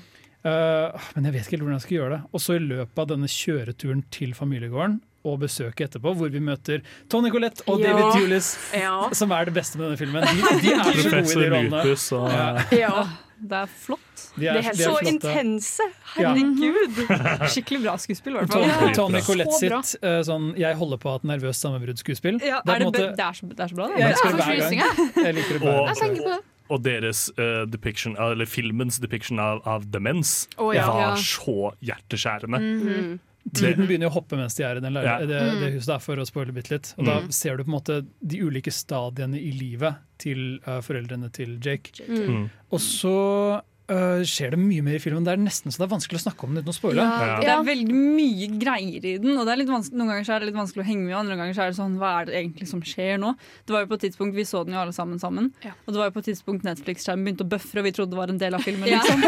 Uh, men jeg vet ikke helt hvordan jeg skal gjøre det. Og så i løpet av denne kjøreturen til familiegården og besøket etterpå, hvor vi møter Tony Collette og Ja. David Tulis, Ja. som er det beste med denne filmen. De, de er så gode i de rollene. Lupus og Ja. ja. Det er flott. De er, Det helt de er Så flotte. intense! Ja. Herregud! *laughs* Skikkelig bra skuespill, i hvert fall. Tony bra. sitt uh, sånn 'jeg holder på å ha et nervøst sammenbruddsskuespill'. Ja, Det det, det, så, det er så bra, det. Jeg jeg liker det Og- hver Jeg tenker på det. Og deres uh, depiction, eller filmens depiction av, av demens oh, ja. var Ja. så hjerteskjærende. Mm. Tiden begynner å hoppe mens de er i den Ja. det, det huset, der, for å spoile bitte litt. Og da Mm. ser du på en måte de ulike stadiene i livet til uh, foreldrene til Jake. Mm. Og så eh, skjer det mye mer i filmen. Det er nesten så det er vanskelig å snakke om den uten å spoile. Ja. Det er veldig mye greier i den, og det er litt noen ganger så er det litt vanskelig å henge med, andre ganger så er det sånn Hva er det egentlig som skjer nå? Det var jo på et tidspunkt Vi så den jo alle sammen sammen, Ja. og det var jo på et tidspunkt Netflix-skjermen begynte å bøfre, og vi trodde det var en del av filmen. Ja. Liksom.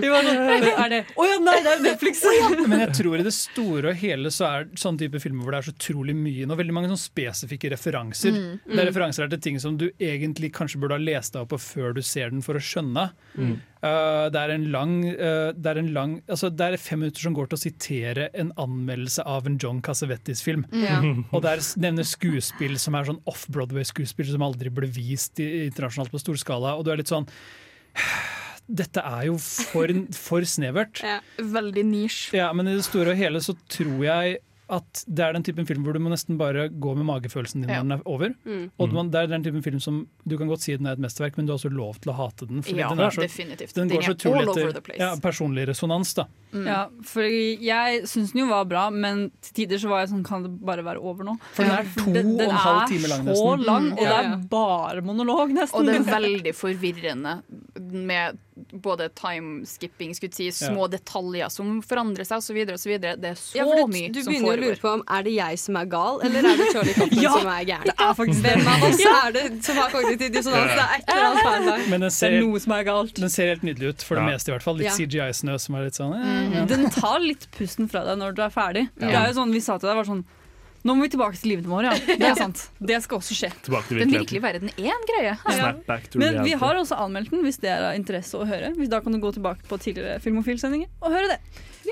Vi *laughs* var sånn, er det Å ja, nei, det er Netflix! Men jeg tror i det store og hele så er sånne type filmer hvor det er så utrolig mye og veldig mange sånn spesifikke referanser. Det er referanser til ting som du egentlig kanskje burde ha lest deg opp på før du ser den for å skjønne. Mm. Uh, det er en lang, uh, det er en lang altså Det er fem minutter som går til å sitere en anmeldelse av en John Cassavetes-film. Ja. *laughs* Og der nevner skuespill som er sånn off-Broadway-skuespill som aldri ble vist i, internasjonalt på stor skala. Og du er litt sånn *sighs* Dette er jo for, *laughs* for snevert. Ja. Veldig nisj. Ja, men i det store og hele så tror jeg at det er den typen film hvor du må nesten bare gå med magefølelsen din Ja. når den er over. Mm. Og man, det er den typen film som du kan godt si den er et mesterverk, men du har også lov til å hate den. Fordi Ja, den er så, definitivt. Den Den går så over etter the place. ja, personlig resonans. da. Mm. Ja, for jeg syns den jo var bra, men til tider så var jeg sånn Kan det bare være over nå? For den er to Den- den og en halv time lang, nesten. Den er så lang, Mm, og det er bare monolog, nesten. Og det er veldig forvirrende med både time-skipping, skulle si, små detaljer som forandrer seg osv. osv. Det er så Ja, det, mye som mye du begynner å lure på om er det jeg som er gal, eller er det Charlie *laughs* Coppen Ja, som er gæren. Det er faktisk. Hvem av oss er det som har kognitiv dissonans? Det er et eller annet feil der. Men den Det er noe som er galt. den ser helt nydelig ut, for det Ja. meste i hvert fall. Litt Ja. CGI-snø som er litt sånn eh, Mm. ja. Den tar litt pusten fra deg når du er ferdig. Det er jo sånn, Vi sa til deg var sånn Nå må vi tilbake til livene våre. Ja. Det er sant. Det skal også skje. Tilbake til Den virkelige verden er en greie. Snap back to Men vi har også anmeldt den hvis det er av interesse å høre. Hvis Da kan du gå tilbake på tidligere Filmofil-sendinger og høre det.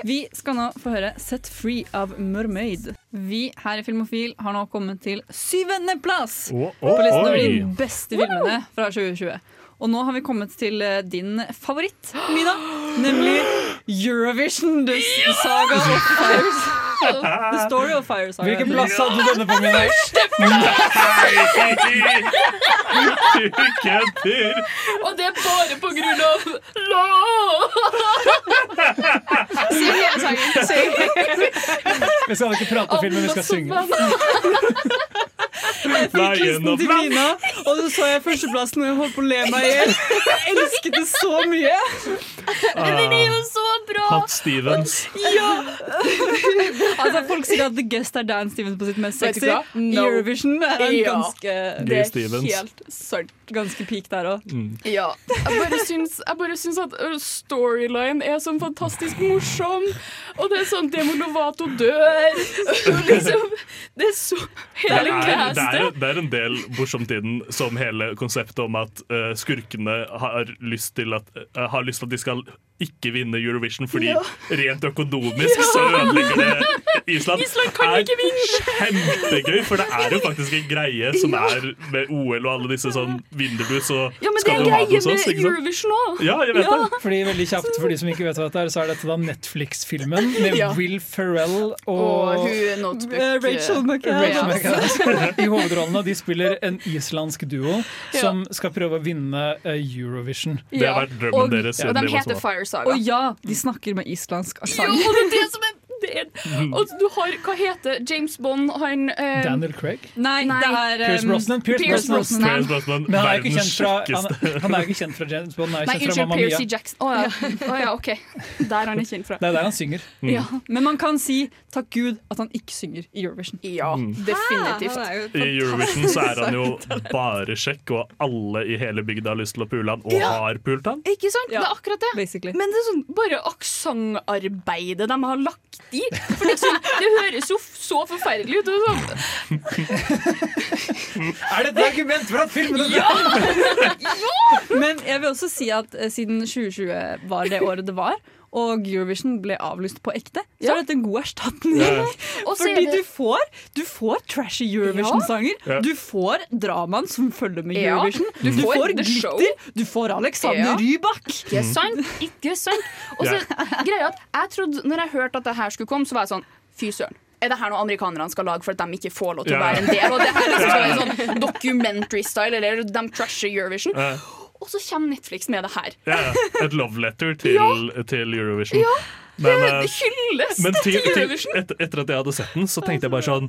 Vi skal nå få høre 'Set Free' av Mermaid. Vi her i Filmofil har nå kommet til syvendeplass på listen over de beste filmene fra 2020. Og nå har vi kommet til eh, din favoritt, Mina. Nemlig Eurovision, Saga of Fires. The Story of Fire Saga. Hvilken plass hadde du denne på, min? Nei, Du kødder! Og det er bare på grunn av lov! Syng hele sangen. Syng. Vi skal ikke prate film, men vi skal synge. Lion Listen of til. Mina, og så så jeg førsteplassen og jeg holdt på å le meg i hjel. Jeg elsket det så mye. Den er jo så bra! Hot Stevens. Altså, folk sier at The Guest er Dan Stevens på sitt mest sexy. No. Eurovision er en Ja. ganske, Det Stevens. helt sant. Ganske peak der òg. Ja. Jeg bare syns, jeg bare syns at storyline er sånn fantastisk morsom. Og det er sånn Demo Lovato dør. Og liksom, det er så Hele er, det, det, det er en del morsomt i den, som hele konseptet om at uh, skurkene har lyst, til at, uh, har lyst til at de skal ikke vinne Eurovision fordi Ja. rent økonomisk så ødelegger det Island. Island kan ikke vinne! Kjempegøy, for det er jo faktisk en greie som er med OL og alle disse sånn Vinner og så Ja, men det skal er du ha det greie hos oss. med? Eurovision òg. Ja, jeg vet Ja. det. Fordi veldig kjapt, for de som ikke vet hva dette er, så er dette da Netflix-filmen med Ja. Will Ferrell Og og, hun Eh, Rachel McAdams. *laughs* I hovedrollene. De spiller en islandsk duo som skal prøve å vinne eh, Eurovision. Det har vært drømmen Og- deres Og de heter Fires Fire Saga. Og ja, de snakker med islandsk aksent. Jo, det er det som er er, Og du har Hva heter James Bond? Han eh, Daniel Craig. Nei, Nei. det er Pierce um, Brosnan. Pierce Pierce Brosnan. Brosnan. Pierce Brosnan, Men han er, jo ikke kjent fra, han, han er ikke kjent fra James Bond, han er Nei, kjent fra unnskyld, Mamma Percy Mia. Jackson. Å ja. Oh, ja, OK. Der er han ikke kjent fra. Det er der han synger. Ja, Men man kan si takk Gud at han ikke synger i Eurovision. ja Mm. definitivt. I Eurovision så er han jo bare kjekk, og alle i hele bygda har lyst til å pule han, og Ja. har pult han. Ikke sant? Ja. Det er akkurat det. Basically. Men det er sånn bare aksentarbeidet de har lagt i. For liksom, det høres jo så forferdelig ut. Sånn. *laughs* Er det et argument for at filmen er *laughs* Men jeg vil også si at eh, siden 2020 var det året det var, og Eurovision ble avlyst på ekte, så Ja. er dette en god erstatning. Ja. *laughs* Er Fordi det- du får, du får trashy Eurovision-sanger. Ja. Du får dramaen som følger med Ja. Eurovision. Du Du, får får the show. glitter. Du får Alexander Ja. Rybak. Ikke sant? Ikke sant? Og så *laughs* greia at jeg trodde, når jeg hørte at det her skulle komme, så var jeg sånn Fy søren. Er det her noe amerikanerne skal lage for at de ikke får lov til å være en del? Og det her *laughs* liksom sånn documentary-style, eller de trasher Eurovision. Ja. Og så kommer Netflix med det her. Ja, ja. Et love letter til, til Eurovision. Ja, Men, Det eh, hylles men til til, Eurovision. Et, etter at jeg hadde sett den, så tenkte jeg bare sånn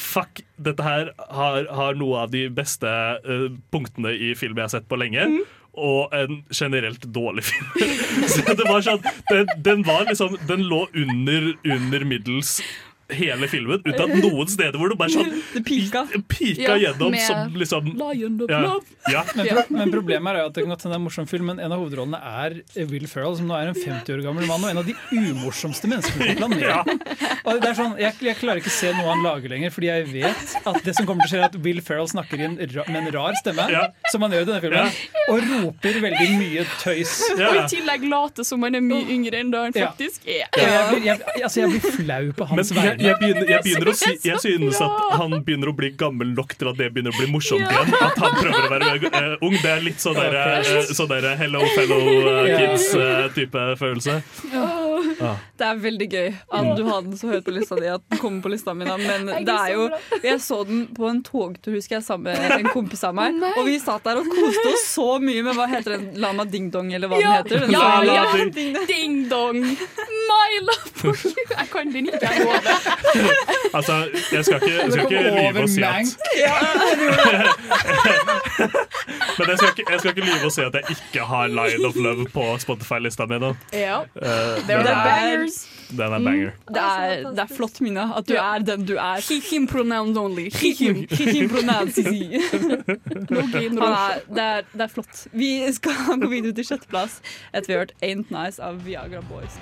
Fuck, dette her har, har noe av de beste uh, punktene i film jeg har sett på lenge. Mm. Og en generelt dårlig *laughs* film. så det var sånn Den, den var liksom Den lå under, under middels hele filmen, uten at noen steder hvor du bare sånn *laughs* Det pika. pika Ja, gjennom med som liksom Lion of ja, Love. ja. Men, pro men problemet er jo at det kan godt hende det er en morsom film, men en av hovedrollene er Will Ferrell, som nå er en 50 år gammel mann og en av de umorsomste menneskene på *laughs* planeten. Og det er sånn, jeg, jeg klarer ikke se noe han lager lenger, fordi jeg vet at det som kommer til å skje, er at Will Ferrell snakker inn en ra med en rar stemme, Ja. som han gjør i denne filmen, og roper veldig mye tøys. *laughs* Ja. Og i tillegg late som han er mye yngre enn da han faktisk er. Jeg, blir, jeg, altså jeg blir flau på hans vegne. Jeg, begynner, jeg, begynner å si, jeg synes at han begynner å bli gammel nok til at det begynner å bli morsomt igjen. At han prøver å være uh, ung. Det er litt sånn der, uh, så der hello fellow eh, kids-type følelse. Ah. Det er veldig gøy at du har den så høyt på lista di at den kommer på lista mi. Men det er jo Jeg så den på en togtur, husker jeg, sammen med en kompis av meg. Og vi satt der og koste oss så mye med hva heter den? Lama Ding Dong, eller hva den heter. Den Ja, ja, ja, Ding- ding, dong. My love for you. Jeg kan den ikke, jeg lover. *laughs* Altså, jeg skal ikke, jeg skal ikke lyve og si at *laughs* *laughs* Men jeg skal, ikke, jeg skal ikke lyve og si at jeg ikke har Line of Love på Spotify-lista mi. nå. Ja. Uh, det er, bangers. den er banger. Det er, det er flott, Mina, at du er den du er. Him pronouns only. Hihim, hihim pronouncisi. *laughs* Han er, det, er, det er flott. Vi skal *laughs* gå videre til sjetteplass etter vi har hørt Ain't Nice av Viagra Boys.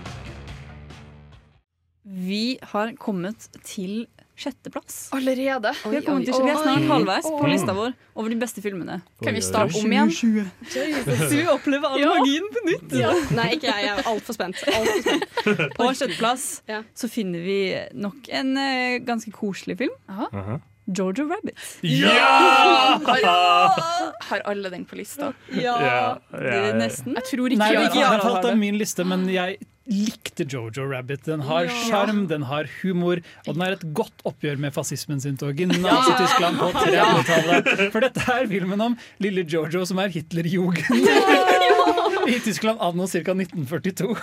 Vi har kommet til sjetteplass. Allerede. Vi, har kommet til, vi er snart halvveis på lista vår over de beste filmene. Kan vi starte om igjen? Så *laughs* vi opplever all Ja. magien på nytt. Ja. Nei, ikke jeg. Jeg er altfor spent. Alt for spent. *laughs* På sjetteplass Ja. så finner vi nok en uh, ganske koselig film. Aha. Jojo Rabbit. Ja! *laughs* Har, alle den på lista? Ja, Ja, ja, ja. er nesten. Jeg tror ikke Nei, jeg har falt av min liste, men jeg likte Jojo Rabbit. Den har Ja. den har humor, og den er et godt oppgjør med fascismen sin tog i Nazi-Tyskland på 30-tallet. For dette er filmen om lille Jojo som er Hitlerjugend. *laughs* I Tyskland anno ca. 1942.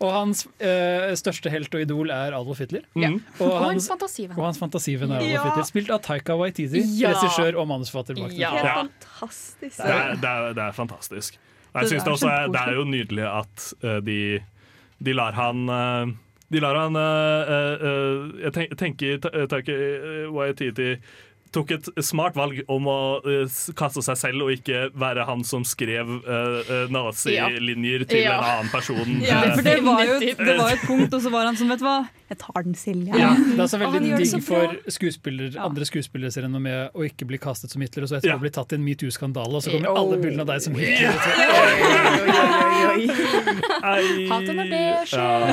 Og hans eh, største helt og idol er Adolf Hitler. Mm. Og Og hans og hans fantasivenn er Adolf Hitler, spilt av Taika Waititi, Ja. regissør og manusforfatter bak Ja. Det Ja. Fantastisk. Det er, det, er, det er fantastisk. Jeg synes er det, er, det er jo nydelig at eh, de, de lar han eh, De lar han eh, eh, Jeg tenk, tenker Taiki Waititi tok et smart valg om å kaste seg selv og ikke være han som skrev uh, nazilinjer til Ja. en annen person. Ja, for det var jo et, det var et *laughs* punkt, og så var han som, vet du hva, jeg tar den selv. Ja, *laughs* det er så veldig digg for skuespiller, andre skuespilleres renommé å ikke bli kastet som Hitler, og så etterpå Ja. bli tatt i en metoo-skandale, og så kommer alle bildene av deg som Hitler. Ei. Hater når det skjer.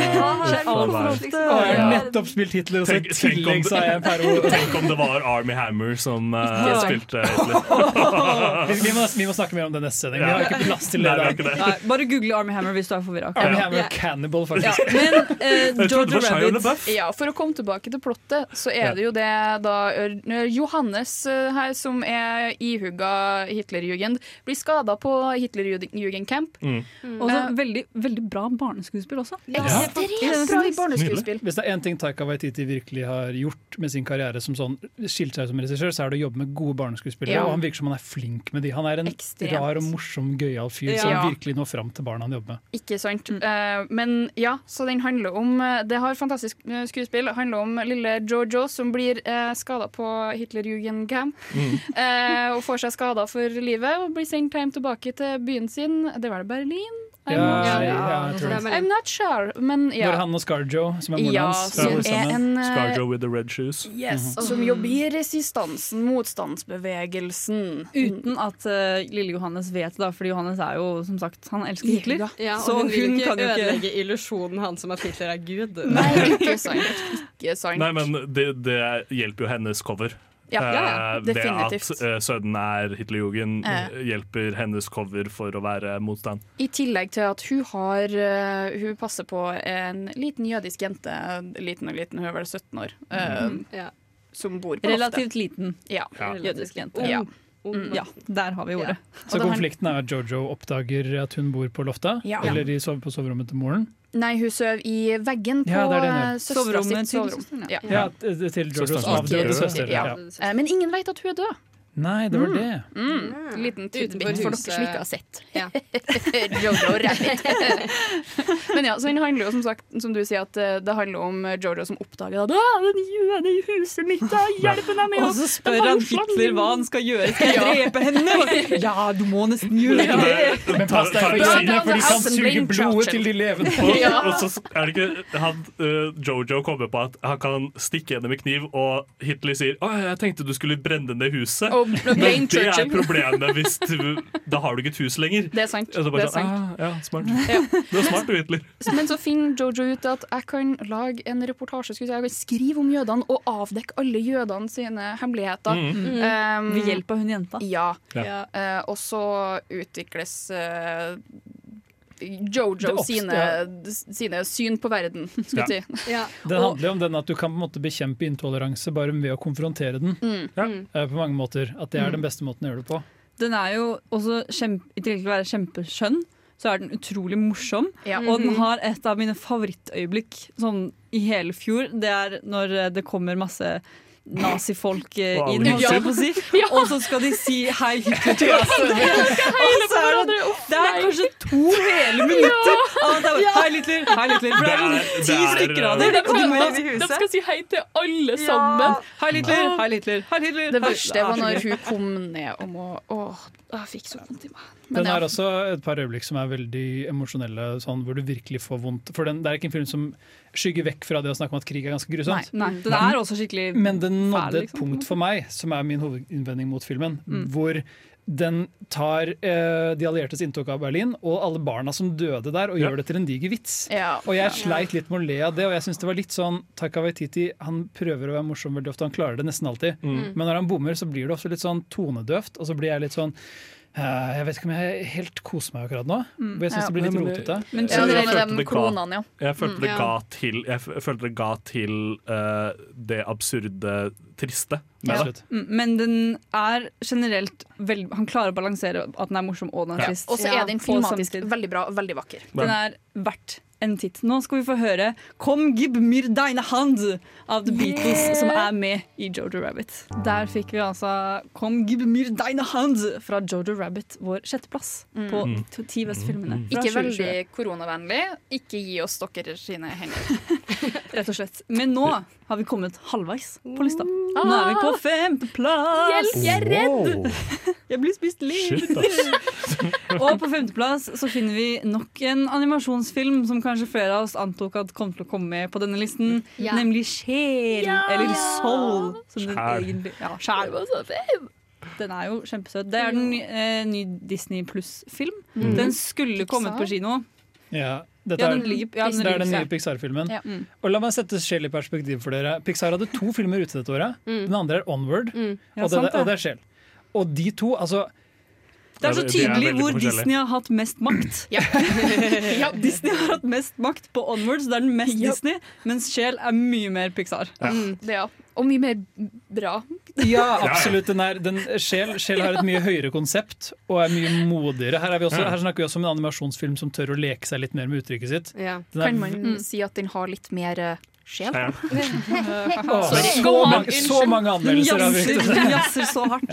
Og jeg har nettopp spilt Hitler, og så i tillegg er jeg en periode Tenk om det var Army Hammer som eh, spilte Hitler. *laughs* vi, må, vi må snakke mer om det neste sending. Vi har ikke plass til det. Bare google Army Hammer hvis du er forvirra. Army Ja. Hammer Cannibal, Ja, faktisk. men eh, Shia Rabbit Ja, For å komme tilbake til plottet, så er Ja. det jo det da Johannes her, som er ihugga Hitlerjugend, blir skada på Hitlerjugendcamp. Mm. Og så Eh, veldig, veldig bra barneskuespill også. Ekstremt bra barneskuespill. Hvis det er én ting Taika Waititi virkelig har gjort med sin karriere som sånn skilt seg ut som regissør, så er det å jobbe med gode barneskuespillere. Ja. Og han virker som han er flink med de. Han er en Ekstremt. rar og morsom, gøyal fyr Ja. som virkelig når fram til barna han jobber med. Ikke sant. Eh, men ja, så den handler om eh, Det har fantastisk eh, skuespill. Handler om lille Jojo som blir eh, skada på Hitlerjugendcamp. *laughs* eh, og får seg skader for livet og blir sendt hjem tilbake til byen sin. Det var det Berlin? I'm Ja, not sure. jeg tror det. I'm not sure, men ja. Når han og Scarjo, som er moren Ja, hans, som er en eh, Scarjo with the red shoes. Yes, Som jobber i resistansen, motstandsbevegelsen. Uten at uh, lille Johannes vet det, fordi Johannes er jo som sagt Han elsker Hitler. Ja, og Så hun vil hun ikke ødelegge illusjonen hans om at Hitler er Gud. Nei, ikke sant. Ikke sant. Nei, men det, det hjelper jo hennes cover. Ja, ja, ja, Eh, det at uh, sønnen er Hitlerjugend, Eh. hjelper hennes cover for å være motstand. I tillegg til at hun har eh, Hun passer på en liten jødisk jente, liten og liten, hun er vel 17 år, mm. Ja. som bor på loftet. Relativt liten Ja. Jødisk jente. Ja. Mm, ja, der har vi ordet. Så konflikten er at Jojo oppdager at hun bor på loftet, Ja. eller de sover på soverommet til moren. Nei, hun sover i veggen på Ja, eh, søstera sitt soverom. Ja. Ja, til Jojos avdøde søster. Ja. Ja. Eh, Men ingen vet at hun er død. Nei, det var det. Mm. Liten tidbit Utenfor for dere som ikke har sett. Ja. *laughs* Jojo Rabbit. *laughs* Men ja, så den handler jo som sagt, som du sier, at eh, det handler om eh, Jojo som oppdager at «Ah, den jøden i huset mitt, da, *laughs* hjelp meg med Og så spør han Hitler hva han skal gjøre. Skal jeg drepe henne? Ja, du må nesten gjøre det. Men pass deg for jødene, for de kan suge blodet til de levende. Og, Ja. og så er det ikke han, eh, Jojo kommer på at han kan stikke henne med kniv, og Hitler sier Å, jeg tenkte du skulle brenne ned huset. Men Blaine det er problemet hvis du Da har du ikke et hus lenger. Det er sant. Det er sånn, sant. ah, ja, smart. *laughs* Du er smart du, Hitler. Men så finner Jojo ut at jeg kan lage en reportasje skulle jeg si, jeg kan skrive om jødene og avdekke alle jødene sine hemmeligheter. Mm. Um, Ved hjelp av hun jenta. Ja. Ja. Uh, og så utvikles eh, Jojo Det sine, sine, sine syn på verden, skulle jeg si. Det handler jo om den at du kan på en måte bekjempe intoleranse bare ved å konfrontere den. Mm. Eh, På mange måter. At det er Mm. den beste måten å gjøre det på. Den er jo også kjempe, I tillegg til å være kjempeskjønn, så er den utrolig morsom. Ja. Og den Mhm. har et av mine favorittøyeblikk sånn i hele fjor. Det er når eh, det kommer masse nazifolk eh, jeg på å si. og så skal de si 'hei, Hitler' til Ja, hverandre. Og så er det, det er kanskje to hele minutter. Av at det er 'hei, Hitler', 'hei, Hitler'. For det er sånn ti er- stykker av De, dem. og du må- de skal si hei til alle sammen. Hei, Hitler, hei, Hitler, hei, Hitler. Det verste var når hun kom ned og må Åh, jeg fikk så vondt i meg. Men Den har også et par øyeblikk som er veldig emosjonelle, sånn, hvor du virkelig får vondt. For den, Det er ikke en film som skygger vekk fra det å snakke om at krig er ganske grusomt. Nei, nei, den er også skikkelig Men den nådde fæl, et liksom. punkt for meg, som er min hovedinnvending mot filmen, Mm. hvor den tar eh, de alliertes inntog av Berlin og alle barna som døde der, og Ja. gjør det til en diger vits. Ja. Og jeg sleit litt med å le av det, og jeg syns det var litt sånn Taika Waititi han prøver å være morsom veldig ofte, han klarer det nesten alltid. Mm. Men når han bommer, så blir det ofte litt sånn tonedøvt, og så blir jeg litt sånn jeg vet ikke om jeg helt koser meg akkurat nå. Mm. Jeg syns Ja. det blir litt men rotete. Men Ja, det Jeg følte ga- klonene, ja. Jeg følte Mm. det ga til, jeg følte det ga til uh, det absurde triste med Ja. det. Mm, Men den er generelt veldig Han klarer å balansere at den er morsom og den er Ja. trist. Og så er den filmatisk veldig bra og veldig vakker. Den er verdt en titt. Nå skal vi få høre 'Kom, gib mir deine hand' av The Beatles, Yeah. som er med i Jojo Rabbit. Der fikk vi altså 'Kom, gib mir deine hand' fra Jojo Rabbit, vår sjetteplass Mm. på Mm. de ti beste filmene. fra Ikke veldig koronavennlig. Ikke gi oss dere sine hender. *laughs* Rett og slett. Men nå har vi kommet halvveis på lista. Nå er vi på femteplass! Hjelp, jeg er redd! *laughs* Jeg blir spist litt. *laughs* Og på femteplass så finner vi nok en animasjonsfilm som kanskje flere av oss antok at kom til å komme med på denne listen, Ja. nemlig Sjel, Ja. eller Soul. Som den egentlig Ja, Sjæl. Den er jo kjempesøt. Det er den eh, ny Disney Pluss-film. Mm. Den skulle kommet på kino. Ja, dette Ja, er, den ligger- ja, den det er den nye Pixar-filmen. Ja. Mm. Og La meg sette Shell i perspektiv for dere. Pixar hadde to filmer ute dette året. Den andre er Onward, Ja, og, det, sant det. og det er Shell. Og de to, altså Det er så Ja, de- de er tydelig hvor. Disney har hatt mest makt. *clears throat* *laughs* ja, Disney har hatt mest makt på Onwards, det er den mest Ja. Disney, mens Sjel er mye mer Pixar. Mm, det, ja. Og mye mer bra. Ja, *laughs* absolutt. Den er, den, Shell, Sjel, har et mye høyere konsept og er mye modigere. Her, er vi også, her snakker vi også om en animasjonsfilm som tør å leke seg litt mer med uttrykket sitt. Ja. Er- Kan man si at den har litt mer eh, sjel? Ja. *laughs* Sorry. så, mange, så mange anmeldelser av Victor. jazzer, jazzer så hardt.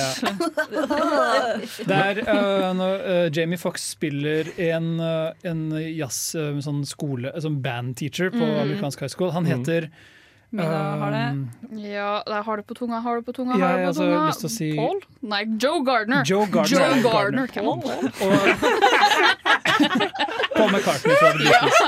*laughs* Det er uh, når uh, Jamie Fox spiller en, uh, en jazz uh, sånn skole, sånn bandteacher på Mm. amerikansk high school. Han Mm. heter Mina har det. Ja, jeg har det på tunga, har det på tunga, har det på tunga. lyst til å si- Paul? Nei, Joe Gardner. Joe Gardner. Joe Gardner. Paul. og *laughs* Paul McCartney fra The Beatles.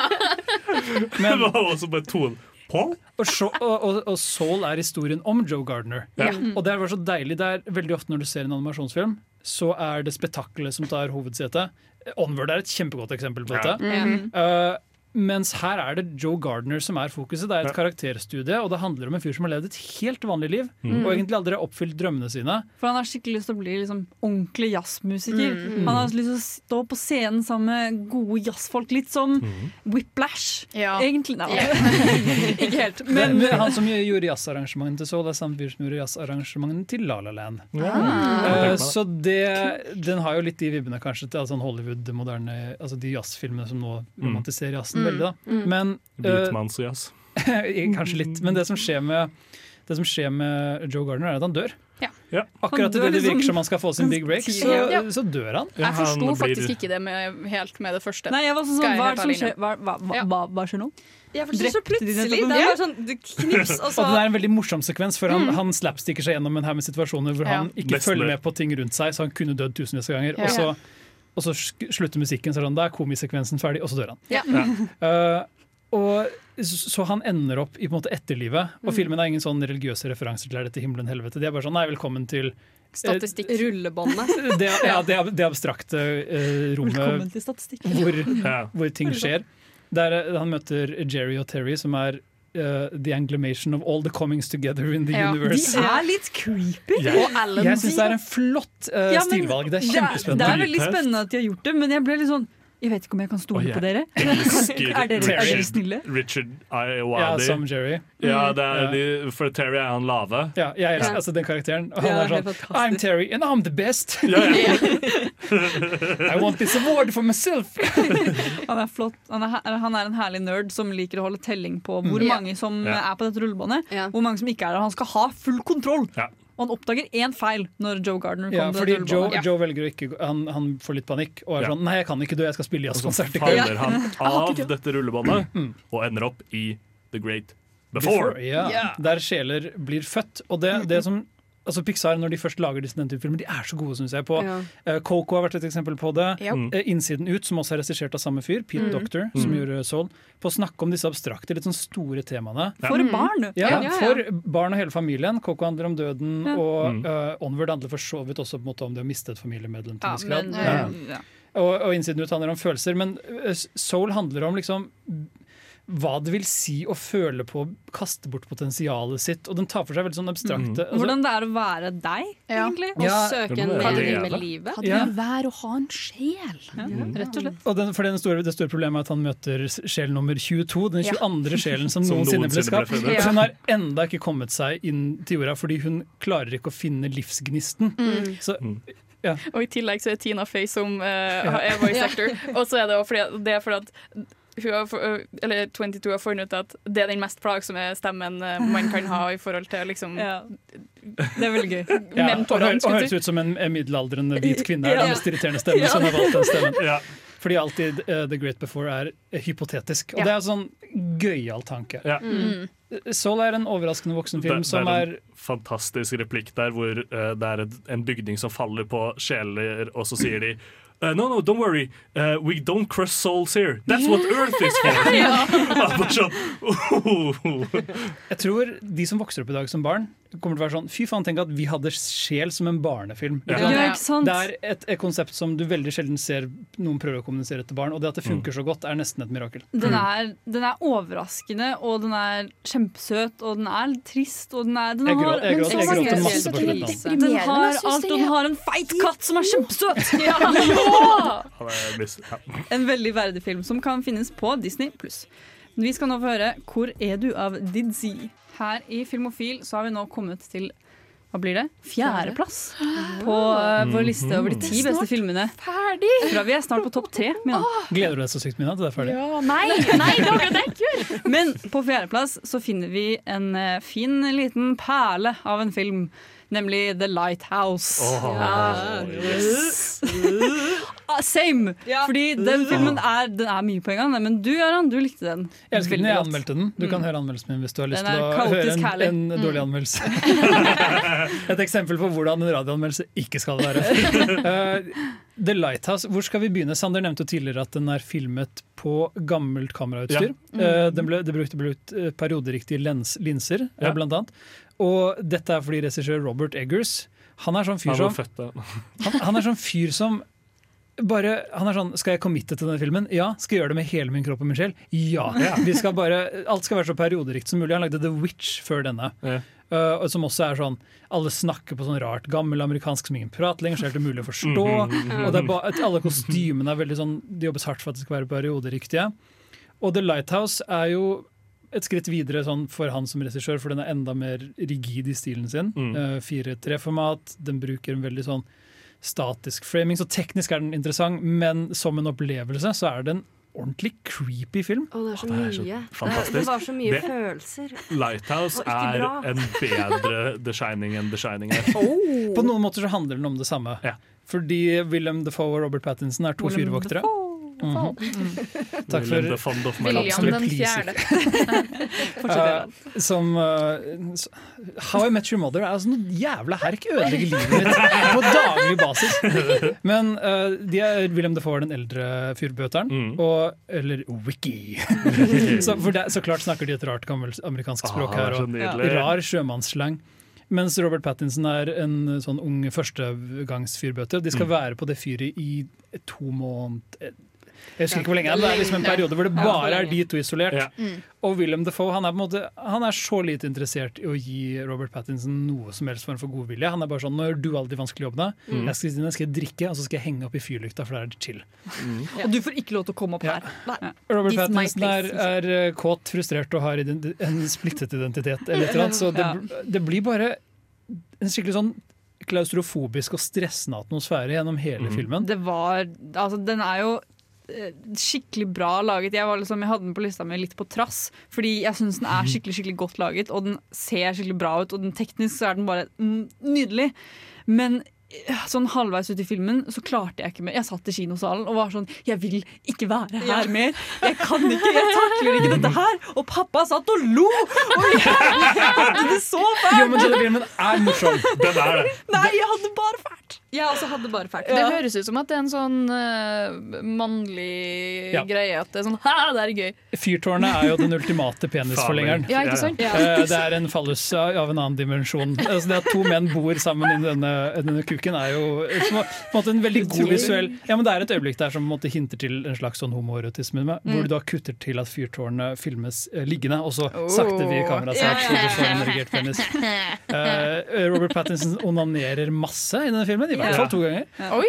Det var også bare to Paul? og, Sho- og, og, Soul er historien om Joe Gardner. Ja. Og det var så deilig. Det er veldig ofte når du ser en animasjonsfilm, så er det spetakkelet som tar hovedsetet. Onward er et kjempegodt eksempel på Ja. dette. Uh, mens her er det Joe Gardner som er fokuset. Det er et Ja. karakterstudie, og det handler om en fyr som har levd et helt vanlig liv. Mm. Og egentlig aldri har oppfylt drømmene sine. For han har skikkelig lyst til å bli liksom ordentlig jazzmusiker. Mm. Han har lyst til å stå på scenen sammen med gode jazzfolk, litt som Mm. Whiplash. Ja. Egentlig. Nei, *laughs* ikke helt. Men, Men han som gjorde jazzarrangementene til Soul, er samme fyr som gjorde jazzarrangementene til La La Land. Ah. Uh, så det, den har jo litt de vibbene kanskje til altså Hollywood, moderne, altså de jazzfilmene som nå romantiserer jazzen veldig. da. Men eh, Hvitmannsjazz. *laughs* Kanskje litt. Men det som skjer med det som skjer med Joe Gardner, er at han dør. Ja. Ja. Akkurat idet det liksom virker som han skal få sin big break, så, Ja. så dør han. Jeg forsto faktisk ikke det med, helt med det første. Nei, jeg var sånn, hva som skjer? Hva, hva, hva, hva, hva skjer nå? Så plutselig. Det er sånn knips, *laughs* og Og det er en veldig morsom sekvens, for han, han slapsticker seg gjennom en haug med situasjoner hvor Ja. han ikke Nesten følger med på ting rundt seg, så han kunne dødd tusenvis av ganger. Ja. Og så, og så slutter musikken, så er sånn, da er komisekvensen ferdig, og så dør han. Ja. Uh, og så han ender opp i på en måte etterlivet, og filmen er ingen sånn religiøse referanser til er dette himmelen helvete. De er bare sånn nei, velkommen til Statistikk. rullebåndet. *laughs* det, ja, det, det abstrakte eh, rommet Velkommen til statistikk. hvor, Ja. hvor ting skjer. Der eh, han møter Jerry og Terry, som er eh, the anglimation of all the comings together in the Ja. De er litt creepy. Jeg, Og Alan jeg syns det er en flott uh, Ja, men stilvalg. Det er Det er, det er veldig spennende at de har gjort det, men jeg ble litt sånn Jeg vet ikke om jeg kan stole oh, yeah. på dere. *laughs* er, dere, er dere snille? Richard Ja, som Jerry. Ja, det er yeah. de, for Terry er han lave. Ja, jeg elsker Ja. altså, den karakteren. Og han Ja, er sånn er I'm Terry, and I'm the best. Ja, ja. *laughs* I want this award for myself. *laughs* Han er flott. Han er, han er en herlig nerd som liker å holde telling på hvor Mm. mange som er på dette rullebåndet. Hvor mange som ikke er der. Han skal ha full kontroll! Og han oppdager én feil når Joe Gardner Ja, fordi Joe, ja. Joe velger å ikke han, han får litt panikk og er Ja. sånn Nei, jeg kan ikke dø, jeg skal spille Og så jazzkonsert. i kveld." faller han *laughs* av dette rullebåndet og ender opp i The Great Before. Ja, Der sjeler blir født. Og det, det som Altså Pixar, når de først lager disse den type filmer, de er så gode, syns jeg. På, Ja. Uh, Coco har vært et eksempel på det. Yep. Uh, Innsiden ut, som også er regissert av samme fyr, Pete Doctor, som gjorde Soul. På å snakke om disse abstrakte, litt sånn store temaene. For barn! Ja, Ja, ja, ja. For barn og hele familien. Coco handler om døden, Ja. og Mm. eh, Onward handler for så vidt også på en måte om det å miste et familiemedlem. til Ja, en viss grad. men, Ja. ja. Og, og innsiden ut handler om følelser. Men Soul handler om liksom hva det vil si å føle på å kaste bort potensialet sitt. Og den tar for seg veldig sånn abstrakte altså, Hvordan det er å være deg, Ja. egentlig. Å Ja, søke en mening med livet. Hva det Ja. vil være å ha en sjel. Ja, rett og slett. og den, for den store, Det store problemet er at han møter sjel nummer 22, den Ja. 22. sjelen som, *laughs* Som noensinne ble ble skapt. Ja. Så hun har enda ikke kommet seg inn til jorda fordi hun klarer ikke å finne livsgnisten. Så Og i tillegg så er Tina Fey som uh, er voice actor. Og så er det, også fordi, det er fordi at for- øh, eller 22 har funnet ut at det er den mest plagsomme stemmen eh, man kan ha i forhold til liksom, Ja. Det er veldig gøy. *laughs* ja, og, mentorene, og høres ut som en, en middelaldrende hvit kvinne. Er Ja. den mest irriterende stemmen som har valgt den stemmen. Ja. Fordi alltid uh, The Great Before er eh, hypotetisk. Og Ja. det er en sånn gøyal tanke. Ja. Mm. Soul er en overraskende voksenfilm Det, som er Det er en fantastisk replikk der hvor uh, det er en bygning som faller på sjeler, og så sier de eh, no, no, don't worry. Uh, we don't crush souls here. That's what *laughs* Earth is for. *laughs* Sånn. *laughs* Jeg tror de som vokser opp i dag som barn, kommer til å være sånn Fy faen, tenk at vi hadde sjel som en barnefilm. Ja. Ja, ikke sant? Det er et, et konsept som du veldig sjelden ser noen prøver å kommunisere til barn, og det at det funker så godt, er nesten et mirakel. Den er, den er overraskende, og den er kjempesøt, og den er litt trist, og den er den Jeg har, grå- jeg gråt- jeg mange- gråter masse på slutten. Den har alt, og den har en feit katt som er kjempesøt! *laughs* Ja. En veldig verdig film som kan finnes på Disney+. Vi skal nå få høre 'Hvor er du?' av Didzy. Her i Filmofil så har vi nå kommet til hva blir det? Fjerdeplass på uh, vår liste over de ti beste filmene. Ferdig! Fra vi er snart på topp tre. Mina. Gleder du deg så sykt, Mina, til det er ferdig? Ja, nei, nei, det er det. *laughs* Men på fjerdeplass så finner vi en uh, fin liten perle av en film. Nemlig The Lighthouse. Åh, yes. *laughs* Ah, same! Ja. Fordi den filmen er, den er mye på en gang. Men du, Aran, du likte den. Jeg elsker den, jeg anmeldte den. Du kan høre anmeldelsen min hvis du har lyst til å høre en, en dårlig anmeldelse. *laughs* Et eksempel på hvordan en radioanmeldelse ikke skal være. *laughs* Eh, The Lighthouse, hvor skal vi begynne? Sander nevnte jo tidligere at den er filmet på gammelt kamerautstyr. Eh, den ble, det brukte brukt eh, perioderiktige lens, linser, eh, Ja. blant annet. Og dette er fordi regissør Robert Eggers Han er sånn fyr som han, han er sånn fyr som bare, han er sånn, Skal jeg committe til denne filmen? Ja. Skal jeg gjøre det med hele min kropp og min sjel? Ja. Vi skal bare, alt skal være så perioderikt som mulig. Han lagde The Witch før denne. Ja. Uh, som også er sånn Alle snakker på sånn rart gammel amerikansk som ingen prater lenger, så er det mulig umulig å forstå. Og det er ba, alle kostymene er veldig sånn De jobbes hardt for at det skal være perioderiktige. Og The Lighthouse er jo et skritt videre sånn for han som regissør, for den er enda mer rigid i stilen sin. Mm. Uh, 4-3-format. Den bruker en veldig sånn statisk framing, så teknisk er den interessant, men som en opplevelse så er det en ordentlig creepy film. Å, det er så det er så mye. Det, fantastisk. det var så mye Det- følelser. Lighthouse *laughs* er en bedre The Shining enn The Shining er. *laughs* På noen måter så handler den om det samme. Ja. Fordi Willem Defoe og Robert Pattinson er to Willem Mhm. *laughs* Takk for William den fjerde. *laughs* *laughs* Uh, Som uh, How I Met Your Mother er altså noe jævla herk. Ødelegger livet mitt på daglig basis. Men uh, de er, William Defoe er den eldre fyrbøteren. Mm. Og, eller Wiki. så, for det, så klart snakker de et rart gammelt amerikansk språk Ah, her. Og rar sjømannsslang. Mens Robert Pattinson er en sånn ung førstegangsfyrbøter. De skal Mm. være på det fyret i to måneder Jeg husker ikke hvor lenge, det er liksom en periode hvor det bare er de to isolert. Ja. Og Willem Defoe han er, på en måte, han er så lite interessert i å gi Robert Pattinson noe som helst form for godvilje. Han er bare sånn 'Nå gjør du alle de vanskelige jobbene. Jeg skal, jeg skal drikke, og så skal jeg henge opp i fyrlykta, for da er det chill'. Og du får ikke lov til å komme opp Ja. her. Robert It's Pattinson er, place, er er, kåt, frustrert og har en splittet identitet. Eller et eller annet, så det, det blir bare en skikkelig sånn klaustrofobisk og stressende atmosfære gjennom hele filmen. Det var Altså, den er jo eh, skikkelig bra laget. Jeg, var liksom, jeg hadde den på lista mi litt på trass, fordi jeg syns den er skikkelig skikkelig godt laget, og den ser skikkelig bra ut, og den teknisk så er den bare nydelig. Men eh, sånn halvveis ut i filmen så klarte jeg ikke mer. Jeg satt i kinosalen og var sånn Jeg vil ikke være her mer. Jeg kan ikke, jeg takler ikke dette her. Og pappa satt og lo! Og jeg hadde det så fælt! Jo, men denne filmen er morsom. Den er det. Nei, jeg hadde bare fælt. Jeg også hadde bare fælt. Det høres ut som at det er en sånn uh, mannlig Ja. greie. At det er sånn *laughs* Ha, det er gøy! Fyrtårnet er jo den ultimate penisforlengeren. Ja, ikke sant? Eh, Det er en fallus av en annen dimensjon. Altså det at to menn bor sammen i denne, denne kuken, er jo som, på en måte en veldig god visuell Ja, men Det er et øyeblikk der som på en måte hinter til en slags sånn homoerotisme, mm. hvor du da kutter til at fyrtårnet filmes eh, liggende, og så sakte vi kameraet seg så du får en erigert penis. Eh, Robert Pattinson onanerer masse i denne filmen, i hvert fall to ganger. Oi!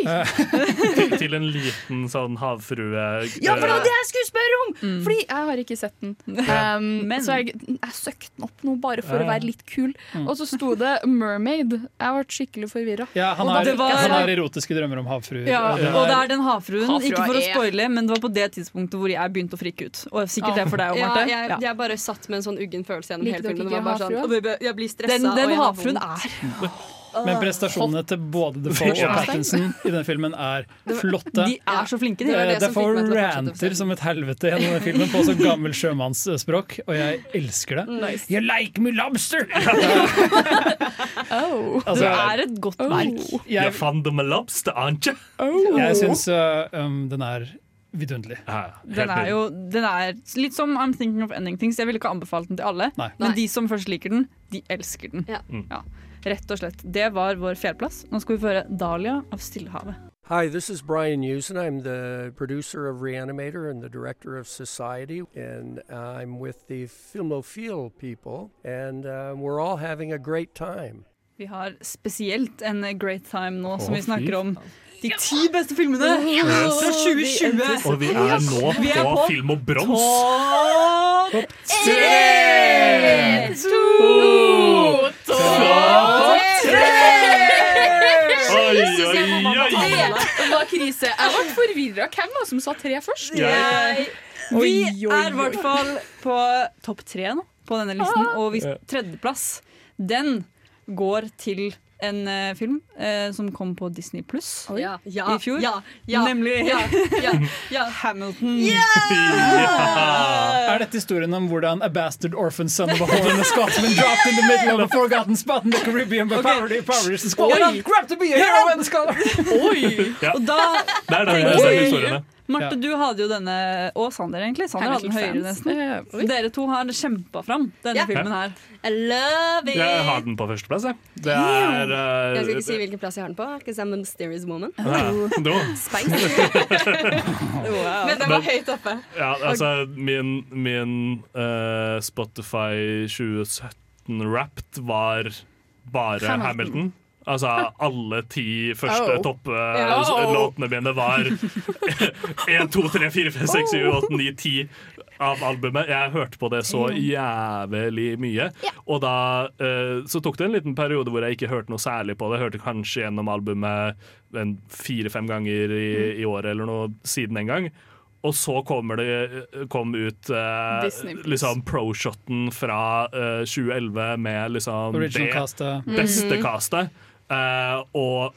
Til, til en liten sånn havfrue Ja, for det var eh, det jeg skulle spørre om! Fordi jeg har ikke sett den. Um, Men- Så jeg, jeg søkte den opp nå bare for Ja, å være litt kul. Og så sto det 'Mermaid'. Jeg ble skikkelig forvirra. Ja, han har, var, han har erotiske drømmer om havfruer. Ja, og det er den havfruen, ikke for å er- spoile, men det var på det tidspunktet hvor jeg begynte å frike ut. Og sikkert det for deg òg, Ja, Marte. jeg, Ja. jeg bare satt med en sånn uggen følelse gjennom Liker hele filmen. sånn, jeg blir stressa. Den, den havfruen er Men prestasjonene til både Defoe og Pattinson i denne filmen er flotte. De er så flinke, de. det Defoe ranter som et helvete gjennom denne filmen på så gammel sjømannsspråk, og jeg elsker det. You like me lobster! *laughs* Oh. Altså, du er et godt verk. Jeg jeg fant dem med lobster, ikke? jeg syns uh, um, den er vidunderlig. Ja, Den er jo den er litt som I'm Thinking of Ending Things. Jeg ville ikke anbefalt den til alle, Nei. men Nei. de som først liker den, de elsker den. Ja. Mm. Ja, rett og slett. Det var vår fjerdeplass. Nå skal vi få høre Dahlia av Stillehavet. Hi, this is Brian Usen. I'm the producer of Reanimator and the director of Society, and I'm with the Filmophile people, and uh, we're all having a great time. Vi har spesielt en great time nå som vi snakker om de ti beste filmene fra 2020. Og vi er nå Vi er på på film og brons. Topp Tre, to, Oi, krise. Jeg ble forvirra. Hvem var det som sa tre først? Jeg, Vi Oi, oi, er i hvert fall på topp tre nå på denne listen, og vi, tredjeplass den går til en uh, film uh, som kom på Disney pluss Ja, ja, i fjor. Ja, ja, Nemlig ja, ja, ja. *laughs* Hamilton. ja. Er dette historien om hvordan a bastard orphan son of a hole in a Scotsman dropped in the middle of a forgotten spot in the Caribbean by poverty, poverty and squalor? Grab to be a hero and a scholar! Oi! Ja. Og da, Det er den det historiene. Marte, Ja. du hadde jo denne, og Sander egentlig. Sander hadde den høyere nesten. Dere to har kjempa fram denne Ja. filmen her. I love it! Jeg har den på førsteplass, jeg. Det er uh, Jeg skal ikke si hvilken plass jeg har den på, because I'm a mysterious woman. ja, Spice. *laughs* wow. Men den var høyt oppe. Ja, altså min, min uh, Spotify 2017 Wrapped var bare Hamilton. Hamilton. Altså alle ti første Oh. topplåtene mine var 1, 2, 3, 4, 5, 6, 7, 8, 9, 10 av albumet. Jeg hørte på det så jævlig mye. Og da uh, så tok det en liten periode hvor jeg ikke hørte noe særlig på det. Jeg hørte kanskje gjennom albumet en fire-fem ganger i, i året eller noe siden en gang. Og så kommer det kom ut eh, liksom pro-shoten fra eh, 2011 med liksom Original det castet. beste castet. Eh, og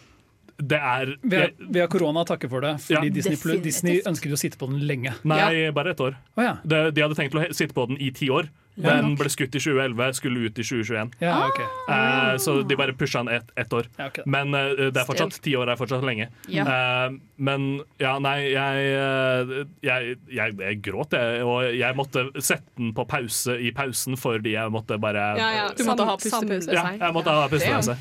det er Vi har, vi har korona å takke for det, fordi Ja. Disney, Disney ønsker jo å sitte på den lenge. Nei, bare ett år. Oh, ja. De, de hadde tenkt å he- sitte på den i ti år. Den ble skutt i 2011, skulle ut i 2021. ja, okay. uh, så de bare pusha den ett et år. Ja, ok. Men uh, det er fortsatt ti år er fortsatt lenge. Ja. Eh, men ja, nei, jeg, jeg, jeg, jeg gråt, jeg. Og jeg måtte sette den på pause i pausen fordi jeg måtte bare Ja, ja. Du måtte ha pustepause. Ja, jeg måtte ha pustepause.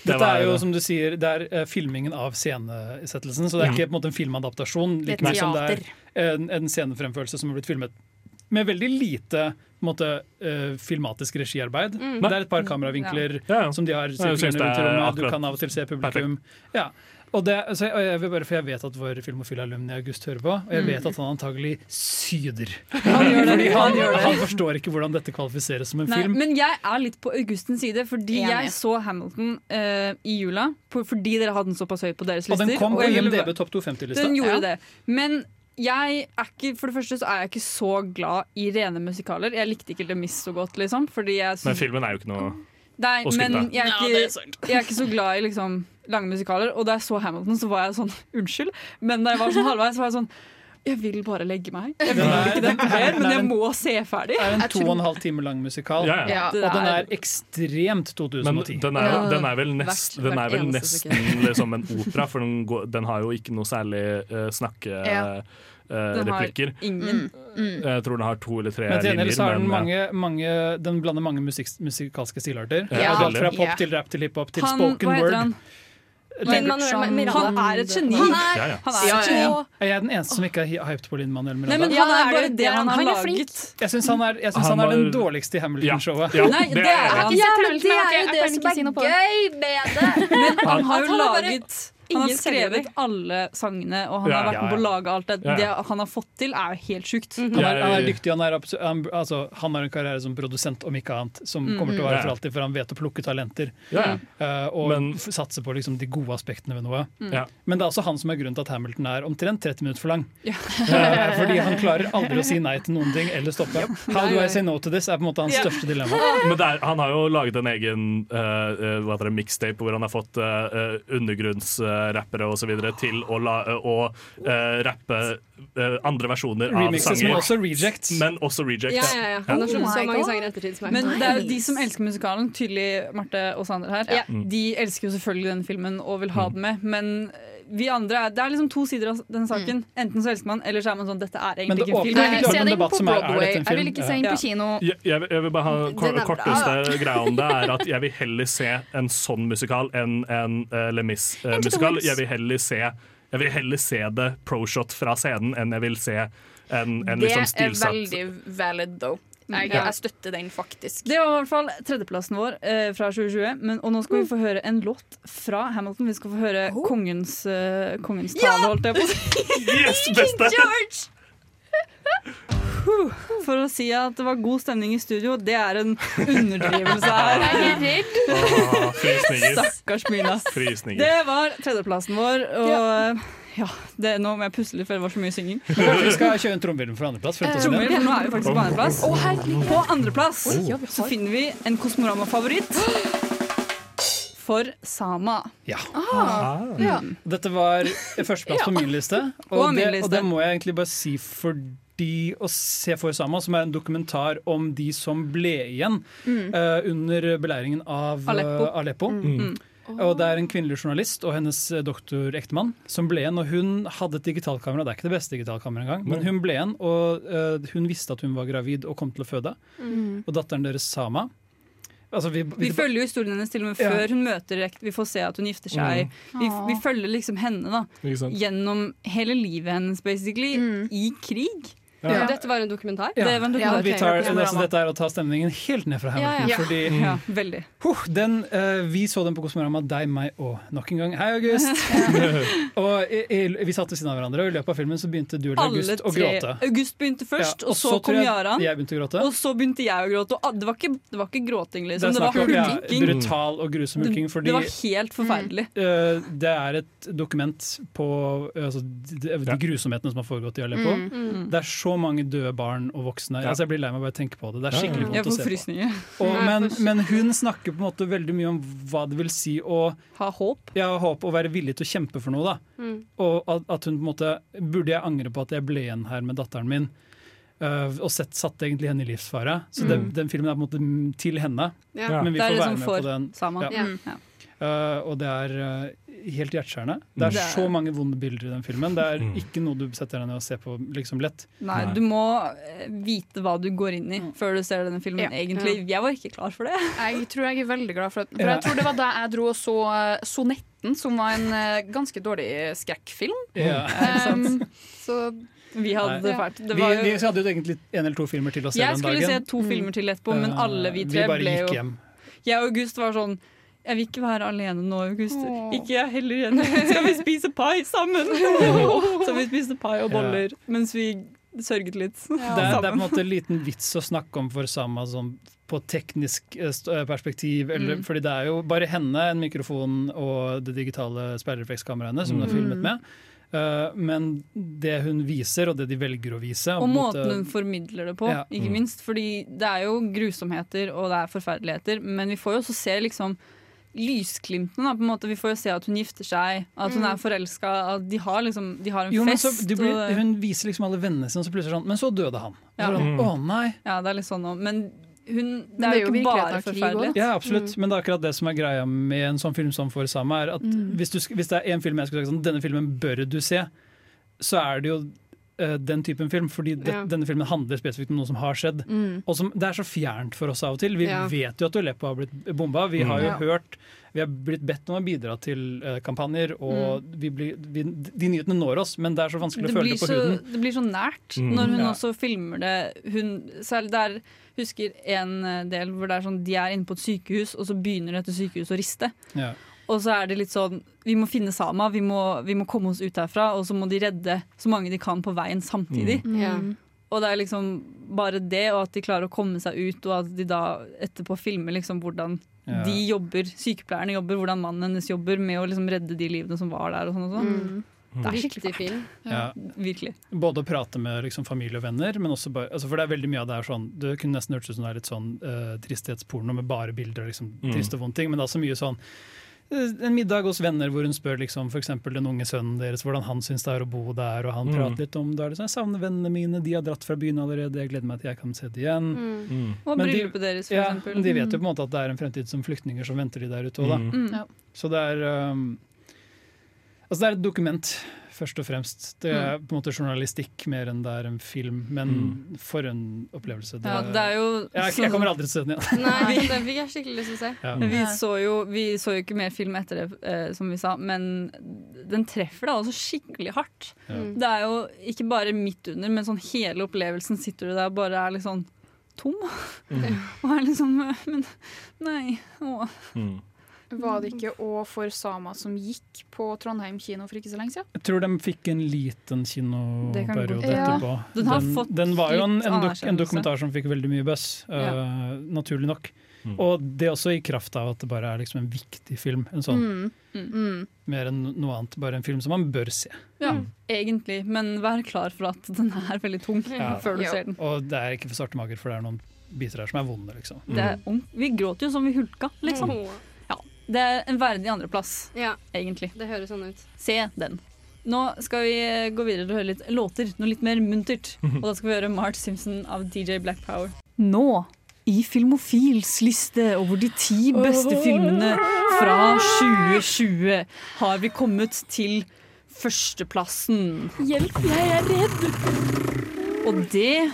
Det Dette er jo som du sier, det er eh, filmingen av scenesettelsen, så det er Ja. ikke på en måte en filmadaptasjon. Like mye som det er en, en scenefremførelse som har blitt filmet med veldig lite på en måte, uh, filmatisk regiarbeid. Mm. Det er et par kameravinkler Ja, som de har det rundt i rommet. Du kan av og til se publikum. Ja. Og det, altså, jeg, jeg, vil bare, for jeg vet at vår filmofile alumni August hører på, og jeg vet at han antagelig syder. Han gjør det. Fordi Han han, gjør det. han forstår ikke hvordan dette kvalifiseres som en Nei, film. men jeg er litt på Augustens side, fordi jeg, jeg så Hamilton uh, i jula. på- Fordi dere hadde den såpass høyt på deres lister. Og den kom på IMDb topp 250-lista. Den gjorde Ja. det. Men jeg er ikke, for det første så er jeg ikke så glad i rene musikaler. Jeg likte ikke Le Miss så godt, liksom. Fordi jeg Men filmen er jo ikke noe Nei, men jeg er, ikke, er jeg er ikke så glad i liksom, lange musikaler. Og da jeg så Hamilton, så var jeg sånn *laughs* Unnskyld, men da jeg var sånn halvveis, så var jeg sånn Jeg vil bare legge meg. Jeg vil ikke dette mer, men jeg må se ferdig. Det er en to og en halv time lang musikal. Ja, ja. Ja. Og den er- ekstremt ekstremt Men 2010. den er, den er vel, nest, den er vel nesten liksom *laughs* en opera, for den, går, den har jo ikke noe særlig uh, Ja. Den har snakkereplikker. ingen. Jeg tror den har to eller tre Men linjer. så har den, mange, mange, den blander mange musik musikalske stilarter. Ja, Ja. fra pop til rap til hiphop til Han, spoken word. han? Lin-Manuel Miranda. Han er et geni. Han Ja, ja. Han er Ja, ja, geni. Er jeg den eneste som ikke er hy- hyped på Lin-Manuel Nei, Miranda? men han er er bare det- han har er laget. Jeg syns han er, jeg synes Han han er den dårligste i Hamilton-showet. Ja, Nei, det er har Ja, men det er jo det som er gøy med det! Men han har jo har laget Han har skrevet alle sangene, og han Ja, har vært ja, med på å lage alt det. Ja, ja. Det han har fått til, er jo helt sjukt. Han er, han er dyktig, han, er han, altså, han har en karriere som produsent, om ikke annet, som kommer til å Ja. for alltid, for han vet å plukke talenter. Ja, eh, og Men- satse på liksom, de gode aspektene ved noe. ja. Men det er også han som er grunnen til at Hamilton er omtrent 30 minutter for lang. Ja. Eh, fordi han klarer aldri å si nei til noen ting eller stoppe. How do I say no to this er på en måte hans største dilemma. Men det er, han har jo laget en egen uh, mixtape hvor han har fått uh, undergrunnsrappere osv. til å, la, eh, å uh, rappe eh, andre versjoner av Remixes, men sanger. også rejects. Men også rejects. Ja, ja, ja. Han har Oh så mange sanger ettertid som er Men det er jo de som elsker musikalen, tydelig Marte og Sander her, Ja. de elsker jo selvfølgelig den filmen og vil ha den med. Men vi andre er, det er liksom to sider av den saken. Enten så elsker man, eller så er man sånn dette er egentlig ikke en Jeg film. ikke se den på som er, er Broadway. Jeg vil ikke se den på kino. Jeg, jeg, vil- jeg vil bare ha Den er korteste greia om det er at jeg vil heller se en sånn musikal enn en uh, Le Mis-musikal. Uh, jeg vil heller se Jeg vil heller se det pro-shot fra scenen enn jeg vil se en, en Det liksom er stilsatt veldig valid, though. Jeg, jeg støtter den faktisk. Det var i hvert fall tredjeplassen vår eh, fra 2020. Men, og nå skal vi få høre en låt fra Hamilton. Vi skal få høre kongens, uh, kongens tale, holdt jeg på å si. *laughs* Yes, beste! For å si at det var god stemning i studio, det er en underdrivelse her. *laughs* Jeg er redd. Stakkars Mina. Det var tredjeplassen vår. Og ja, det, nå må jeg puste litt, for det var så mye synging. *laughs* Vi skal kjøre en trommevirvel for andreplass. Eh, til for nå er vi faktisk på andreplass. Oh. På andreplass så finner vi en Kosmorama-favoritt. For Sama. Ja. Ah. Ja. Dette var førsteplass på min liste, Og og min det, og det må jeg egentlig bare si fordi å se for Sama, som er en dokumentar om de som ble igjen eh, under beleiringen av eh, Aleppo. Mm. Mm. Og det er en kvinnelig journalist og hennes eh, doktorektemann som ble igjen. Og hun hadde et digitalkamera, det er ikke det beste digitalkameraet engang, men hun ble igjen. Og uh, hun visste at hun var gravid og kom til å føde. Og datteren deres, Sama altså vi, Vi følger jo historien hennes til og med Ja. før hun møter rekt. Vi får se at hun gifter seg. Vi, vi følger liksom henne da gjennom hele livet hennes, basically, i krig. Ja. Dette var en dokumentar? Ja. Det var en Ja, dokumentar. vi tar, Ok, altså, dette er å ta stemningen helt ned fra Hamilton. Ja, ja. Fordi Ja, veldig. Huh, den, uh, vi så den på Kosmorama, deg, meg og nok en gang. Hei, August! *laughs* *laughs* og i, i, Vi satt ved siden av hverandre, og i løpet av filmen så begynte du eller August August å gråte. August begynte først, Ja, og så så kom jeg Jaran. Jeg begynte å gråte. Og så begynte jeg å gråte. Og ah, det var ikke, det var ikke gråting, Det liksom. Det, Det var ja, hulking. brutal og grusom hulking. Det, Fordi det var helt forferdelig. Uh, det er et dokument på altså, de, de Ja. grusomhetene som har foregått i Aleppo. Mm. Det er så mange døde barn og voksne. Ja. Altså, jeg blir lei meg bare av å tenke på det. Det er skikkelig ja. Vondt å se på. Og, men, men hun snakker på en måte veldig mye om hva det vil si å Ha håp. ja, håp og være villig til å kjempe for noe. da Mm. Og at, at hun på en måte Burde jeg angre på at jeg ble igjen her med datteren min? Uh, og sett, satte egentlig henne i livsfare. Så den, den filmen er på en måte til henne. Ja. Men vi er får være med på den. Sama. Ja. Mm. Ja. Øh, og det er uh, helt hjerteskjærende. Det er Det er- så mange vonde bilder i den filmen. Det er Mm. ikke noe du setter deg ned og ser på liksom lett. Nei, Nei. du må eh, vite hva du går inn i før du ser denne filmen, Ja. egentlig. Jeg var ikke klar for det. *laughs* Jeg tror jeg er veldig glad for det. For Ja. jeg tror det var da jeg dro og så Sonetten, som var en ganske dårlig skrekkfilm. Ja. Um, så Vi hadde Nei. det fælt. Det Vi, vi hadde jo egentlig en eller to filmer til å se den dagen. jeg skulle se to filmer til etterpå, men alle vi tre bare ble gikk jo hjem. Jeg og August var sånn Jeg vil ikke være alene nå, August. Åh. Ikke jeg heller igjen. Skal vi spise pai sammen? *laughs* Så vi spiste pai og boller mens vi sørget litt. Det er, det er på en måte en liten vits å snakke om for Sama sånn, på teknisk eh, eh, perspektiv. Eller, Mm. Fordi det er jo bare henne, en mikrofon og det digitale speilreflekskameraene som hun har Mm. filmet med. Uh, men det hun viser, og det de velger å vise Og måten måte- hun formidler det på, Ja. ikke Mm. minst. Fordi det er jo grusomheter og det er forferdeligheter, men vi får jo også se liksom lysglimtene. Da, på en måte. Vi får jo se at hun gifter seg, at hun Mm. er forelska, at de har, liksom, de har en jo, men fest. så, blir, og- hun viser liksom alle vennene sine, så plutselig sånn Men så døde han. Ja. Så sånn, Mm. Å nei! Ja, det er litt sånn. Men hun, det Men er jo ikke bare forferdelig. Ja, absolutt. Mm. Men det er akkurat det som er greia med en sånn film som For Sama, er at Mm. hvis, du, hvis det er en film jeg skulle sagt sånn, denne filmen bør du se, så er det jo eh, den typen film, fordi det, Ja. denne filmen handler spesifikt om noe som har skjedd. mm. Og som, det er så fjernt for oss av og til. Vi Ja. vet jo at Aleppo har blitt bomba. Vi har jo Ja. hørt Vi har blitt bedt om å bidra til uh, kampanjer, og vi blir, vi, de nyhetene når oss, men det er så vanskelig Det å føle det på så, huden. det blir så nært Mm. når hun Ja. også filmer det. Hun, særlig der husker en eh, del hvor det er sånn de er inne på et sykehus, og så begynner dette sykehuset å riste. Ja. Og så er det litt sånn Vi må finne Sama, vi må, vi må komme oss ut herfra, og så må de redde så mange de kan på veien samtidig. Ja. Og det er liksom bare det, og at de klarer å komme seg ut, og at de da etterpå filmer liksom hvordan Ja. de jobber, sykepleierne jobber, hvordan mannen hennes jobber med å liksom redde de livene som var der. og sånn og sånn. Mm. Det er skikkelig film. Ja. Virkelig. Både å prate med liksom, familie og venner, men også bare altså, For det er veldig mye av det er sånn Det kunne nesten hørtes ut som det er litt sånn uh, tristhetsporno med bare bilder og liksom, Mm. trist og vondt ting, men det er også mye sånn eh, en middag hos venner hvor hun spør liksom, for eksempel den unge sønnen deres hvordan han syns det er å bo der, og han Mm. prater litt om det. er det sånn, Jeg savner vennene mine, de har dratt fra byen allerede, jeg gleder meg til jeg kan se det igjen. Mm. Mm. Og bryllupet de- deres, for Ja, eksempel. de vet jo på en måte at det er en fremtid som flyktninger som venter de der ute òg, da. Mm. Mm. Ja. Så det er um, Altså det er et dokument, først og fremst. Det er på en måte journalistikk mer enn det er en film, men for en opplevelse. Ja, det er jo jeg, jeg kommer aldri til å se den igjen. Nei, den fikk jeg skikkelig lyst til å se. Ja. Vi så, jo, vi så jo ikke mer film etter det, eh, som vi sa, men den treffer deg også skikkelig hardt. Ja. Mm. Det er jo ikke bare midt under, men sånn hele opplevelsen sitter du der og bare er litt sånn tom. Mm. *laughs* Og er liksom Men nei. Å. Mm. Var det ikke òg for samer som gikk på Trondheim kino for ikke så lenge siden? Jeg tror de fikk en liten kinoperiode Ja. etterpå. Den har den var jo en, en, dok, en dokumentar som fikk veldig mye buzz, Ja. uh, naturlig nok. Mm. Og det er også i kraft av at det bare er liksom en viktig film. En sånn, Mm. Mm. Mer enn noe annet. Bare en film som man bør se. Ja, Mm. egentlig. Men vær klar for at den er veldig tung Ja. *laughs* før du Ja. ser den. Og det er ikke for svarte mager, for det er noen biter her som er vonde, liksom. Det er, vi gråter jo som vi hulka, liksom. Åh. Det er en verdig andreplass, Ja, egentlig. det høres sånn ut. Se den. Nå skal vi eh, gå videre til å høre litt låter, noe litt mer muntert. *laughs* Og da skal vi høre Mart Simpson av DJ Black Power. Nå, i Filmofils liste over de ti beste *laughs* filmene fra 2020, har vi kommet til førsteplassen. Hjelp, jeg er redd! Og det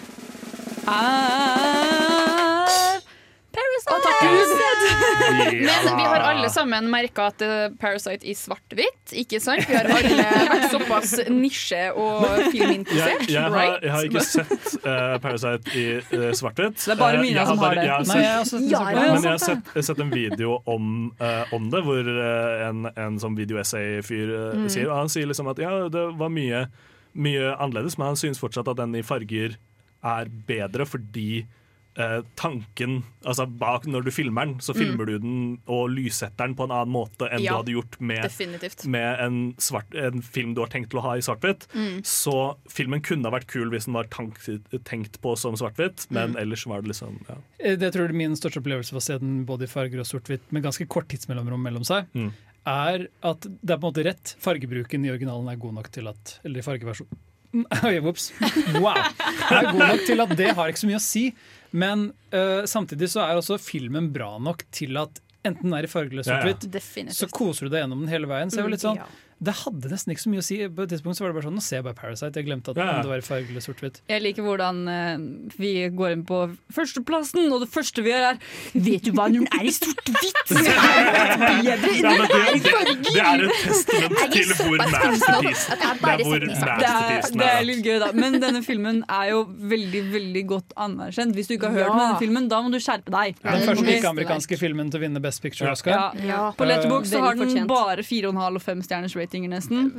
er Parasite! Men vi har alle sammen merka at eh, Parasite i svart-hvitt, ikke sant? Vi har alle vært såpass nisje- og Jeg, filminteressert, jeg, har, jeg har ikke sett uh, Parasite i uh, svart-hvitt. Det er bare Mina jeg som har det. jeg har Nei, jeg sett ja, det. Men jeg har sett, jeg har sett en video om, om det, hvor en, en sånn videoessay-fyr Mm. sier han sier liksom at ja, det var mye, mye annerledes, men han syns fortsatt at den i farger er bedre fordi eh, tanken Altså bak når du filmer den, så filmer du den og lyssetter den på en annen måte enn Mm. Ja, du hadde gjort med, med en, svart, en film du har tenkt til å ha i svart-hvitt. Mm. Så filmen kunne ha vært kul hvis den var tank, tenkt på som svart-hvitt, men Mm. ellers var det liksom ja. Eh, Det tror jeg min største opplevelse var å se den både i farger og sort-hvitt med ganske kort tidsmellomrom mellom seg, Mm. er at det er på en måte rett. Fargebruken i originalen er god nok til at Eller i fargeversjonen *laughs* Ops. Wow! Det Er god nok til at det har ikke så mye å si. Men uh, samtidig så er også filmen bra nok til at enten den er i farge eller Ja, ja. sort-hvitt, så koser du deg gjennom den hele veien. Så jeg var litt sånn Ja. Det hadde nesten ikke så mye å si. På et tidspunkt så var det bare sånn Nå ser jeg bare Parasite. Jeg glemte at Ja, ja. det var i farge sort-hvitt. Jeg liker hvordan uh, vi går inn på førsteplassen, og det første vi gjør er Vet du hva, når den er i sort-hvitt? *laughs* Ja, det, det, det er et testament til hvor masterpiece Det er hvor Det er, masterpiecen det er er. litt gøy, da. Men denne filmen er jo veldig veldig godt anerkjent. Hvis du ikke har hørt Ja. denne filmen, da må du skjerpe deg. Den første ikke-amerikanske filmen til å vinne Best Picture-Oscar. Ja. Ja. På Letterbox så har den bare 4,5 og 5 stjerners ratinger, nesten.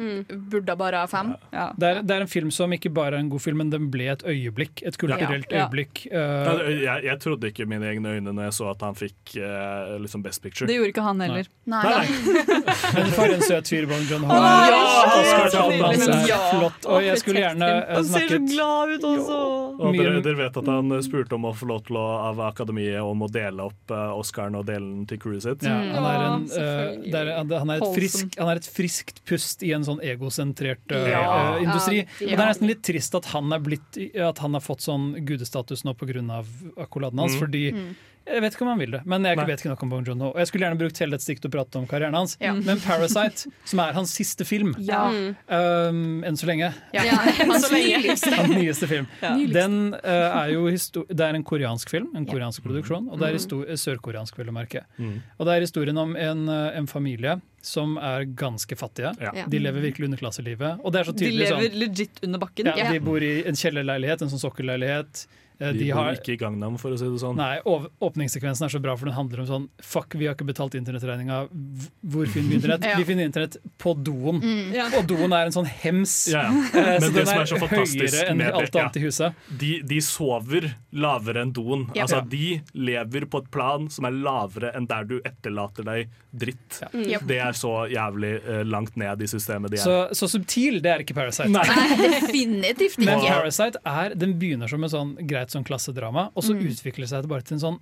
Burde bare ha fem. Ja. Det, er, det er en film som ikke bare er en god film, men den ble et øyeblikk. Et kulturelt Ja. øyeblikk. Uh, Jeg, jeg trodde ikke mine egne øyne når jeg så at han fikk uh, liksom Best Picture. Det gjorde ikke han heller. Nei. Nei, nei. *laughs* men for en søt fyr Bong Joon-ho Ja. Oscar-talen hans Ja. flott. Og jeg skulle gjerne snakket glad ut også! Og dere, dere vet at han spurte om å få lov til å, av Akademiet om å dele opp eh, Oscaren og dele den til crewet sitt. ja, han, er en, uh, er, han han er frisk, han er et friskt pust i en sånn egosentrert uh, Ja. eh, industri. Ja, Og det er nesten litt trist at han, er blitt, at han har fått sånn gudestatus nå pga. akkoladen hans. Mm. Fordi Jeg vet ikke om han vil det, men jeg Nei. vet ikke nok om Bong Joon-ho. Og Jeg skulle gjerne brukt hele dette stikket til å prate om karrieren hans, Ja. men 'Parasite', som er hans siste film Ja. um, enn så lenge, Ja. *laughs* Så lenge. hans nyeste film, *laughs* Ja. den uh, er jo Det er en koreansk film, en koreansk produksjon, og det er sørkoreansk, vil jeg merke. Mm. Og det er historien om en, eh, en familie som er ganske fattige. Ja. De lever virkelig underklasselivet. Og det er så De lever sånn legit under bakken. ja, De bor i en kjellerleilighet, en sånn sokkelleilighet. Eh, De, De bor har ikke i Gangnam, for å si det sånn. Nei, Åpningssekvensen er så bra, for den handler om sånn Fuck, vi har ikke betalt internettregninga. Hvor finner vi internett? *laughs* Ja. Vi finner internett på doen. Ja. Og doen er en sånn hems. Ja, ja. Eh, Men så det den som er, er så høyere enn med alt ja. annet i huset. De, de sover lavere enn doen. Ja. Altså, de lever på et plan som er lavere enn der du etterlater deg dritt. Ja. Det er så jævlig eh, langt ned i systemet de er. Så, så subtil, det er ikke Parasite. Nei. Definitivt Men ikke. Parasite er, den begynner som en sånn greit sånn klassedrama, og så Mm. utvikler det seg det bare til en sånn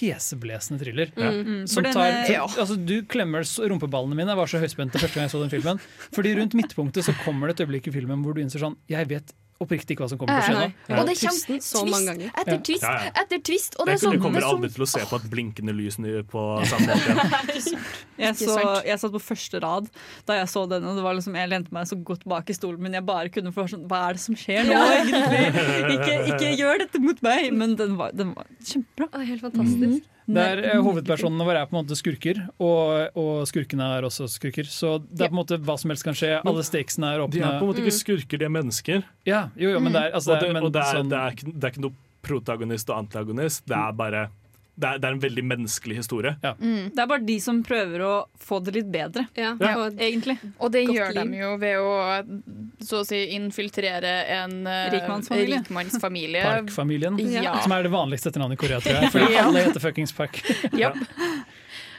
heseblesende thriller. Mm, Som tar, ja. altså, du klemmer rumpeballene mine. Jeg var så høyspent første gang jeg så den filmen. Fordi rundt midtpunktet så kommer det et øyeblikk i filmen hvor du innser sånn Jeg vet oppriktig ikke hva som kommer til å skje nå. Og det kommer så mange twist ganger. etter twist etter twist. Og det er sånn, du kommer er aldri sånn til å se på et blinkende lys på *laughs* samme måte igjen. Jeg, så, jeg satt på første rad da jeg så denne. Det var liksom, jeg lente meg så godt bak i stolen, men jeg bare kunne få sånn Hva er det som skjer nå, egentlig? *laughs* Ikke, ikke gjør dette mot meg! Men den var, den var kjempebra. Helt fantastisk. Der eh, Hovedpersonene våre er på en måte skurker, og, og skurkene er også skurker. Så det er på en måte hva som helst kan skje. Alle stakesene er åpne. De er på en måte ikke skurker, de er mennesker. Ja, jo, jo, men det er, altså, Og, det, men og det, er, sånn- det, er det er ikke noe protagonist og antagonist. Det er bare det er, det er en veldig menneskelig historie. Det er bare de som prøver å få det litt bedre, Ja, Ja. egentlig. Og det Godt gjør de jo ved å så å si infiltrere en eh, Rikmannsfamilie. rikmannsfamilie. Park-familien. Ja. Som er det vanligste etternavnet i Korea, tror jeg. For *laughs* Ja. alle heter fuckings Park. Ja.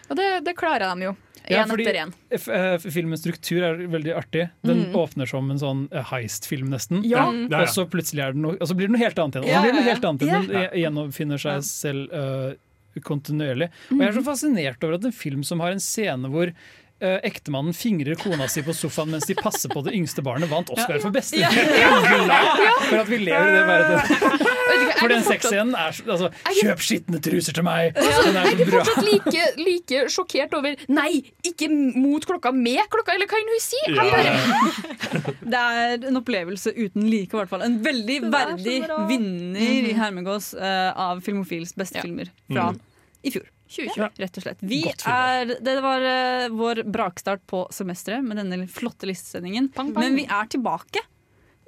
Og det, det klarer de jo. Ja, Én fordi- etter én. F eh, filmens struktur er veldig artig. Den Mm. åpner som en sånn eh, heist-film, nesten. Ja. Ja, ja. Og så plutselig er det noe, og så blir det noe helt annet igjen. Og så Ja, blir det noe ja, ja. helt annet igjen. Den Ja. seg selv uh, kontinuerlig. Og jeg er så fascinert over at en film som har en scene hvor eh, ektemannen fingrer kona si på sofaen mens de passer på det yngste barnet, vant Oscar for beste. Er glad for at vi lever i det verden. For den sexscenen er så- altså, Kjøp skitne truser til meg! Den er Jeg er fortsatt like, like sjokkert over Nei, ikke mot klokka, med klokka, eller hva enn hun sier! Ja, bare. Det er en opplevelse uten like, i hvert fall. En veldig er verdig vinner i Hermegås uh, av Filmofils beste Ja. filmer fra i fjor. 2020. Rett og slett. Vi er, det var eh, vår brakstart på semesteret med denne flotte listesendingen. Pang, pang. Men vi er tilbake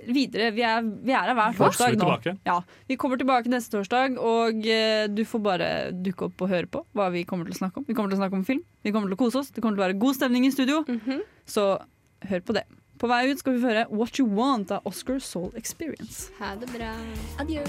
videre. Vi er, vi er her hver er torsdag nå. Ja, vi kommer tilbake neste torsdag, og eh, du får bare dukke opp og høre på hva vi kommer til å snakke om. Vi kommer til å snakke om film, vi kommer til å kose oss, det kommer til å være god stemning i studio. Så hør på det. På vei ut skal vi høre What You Want av Oscar Soul Experience. Ha det bra. Adjø.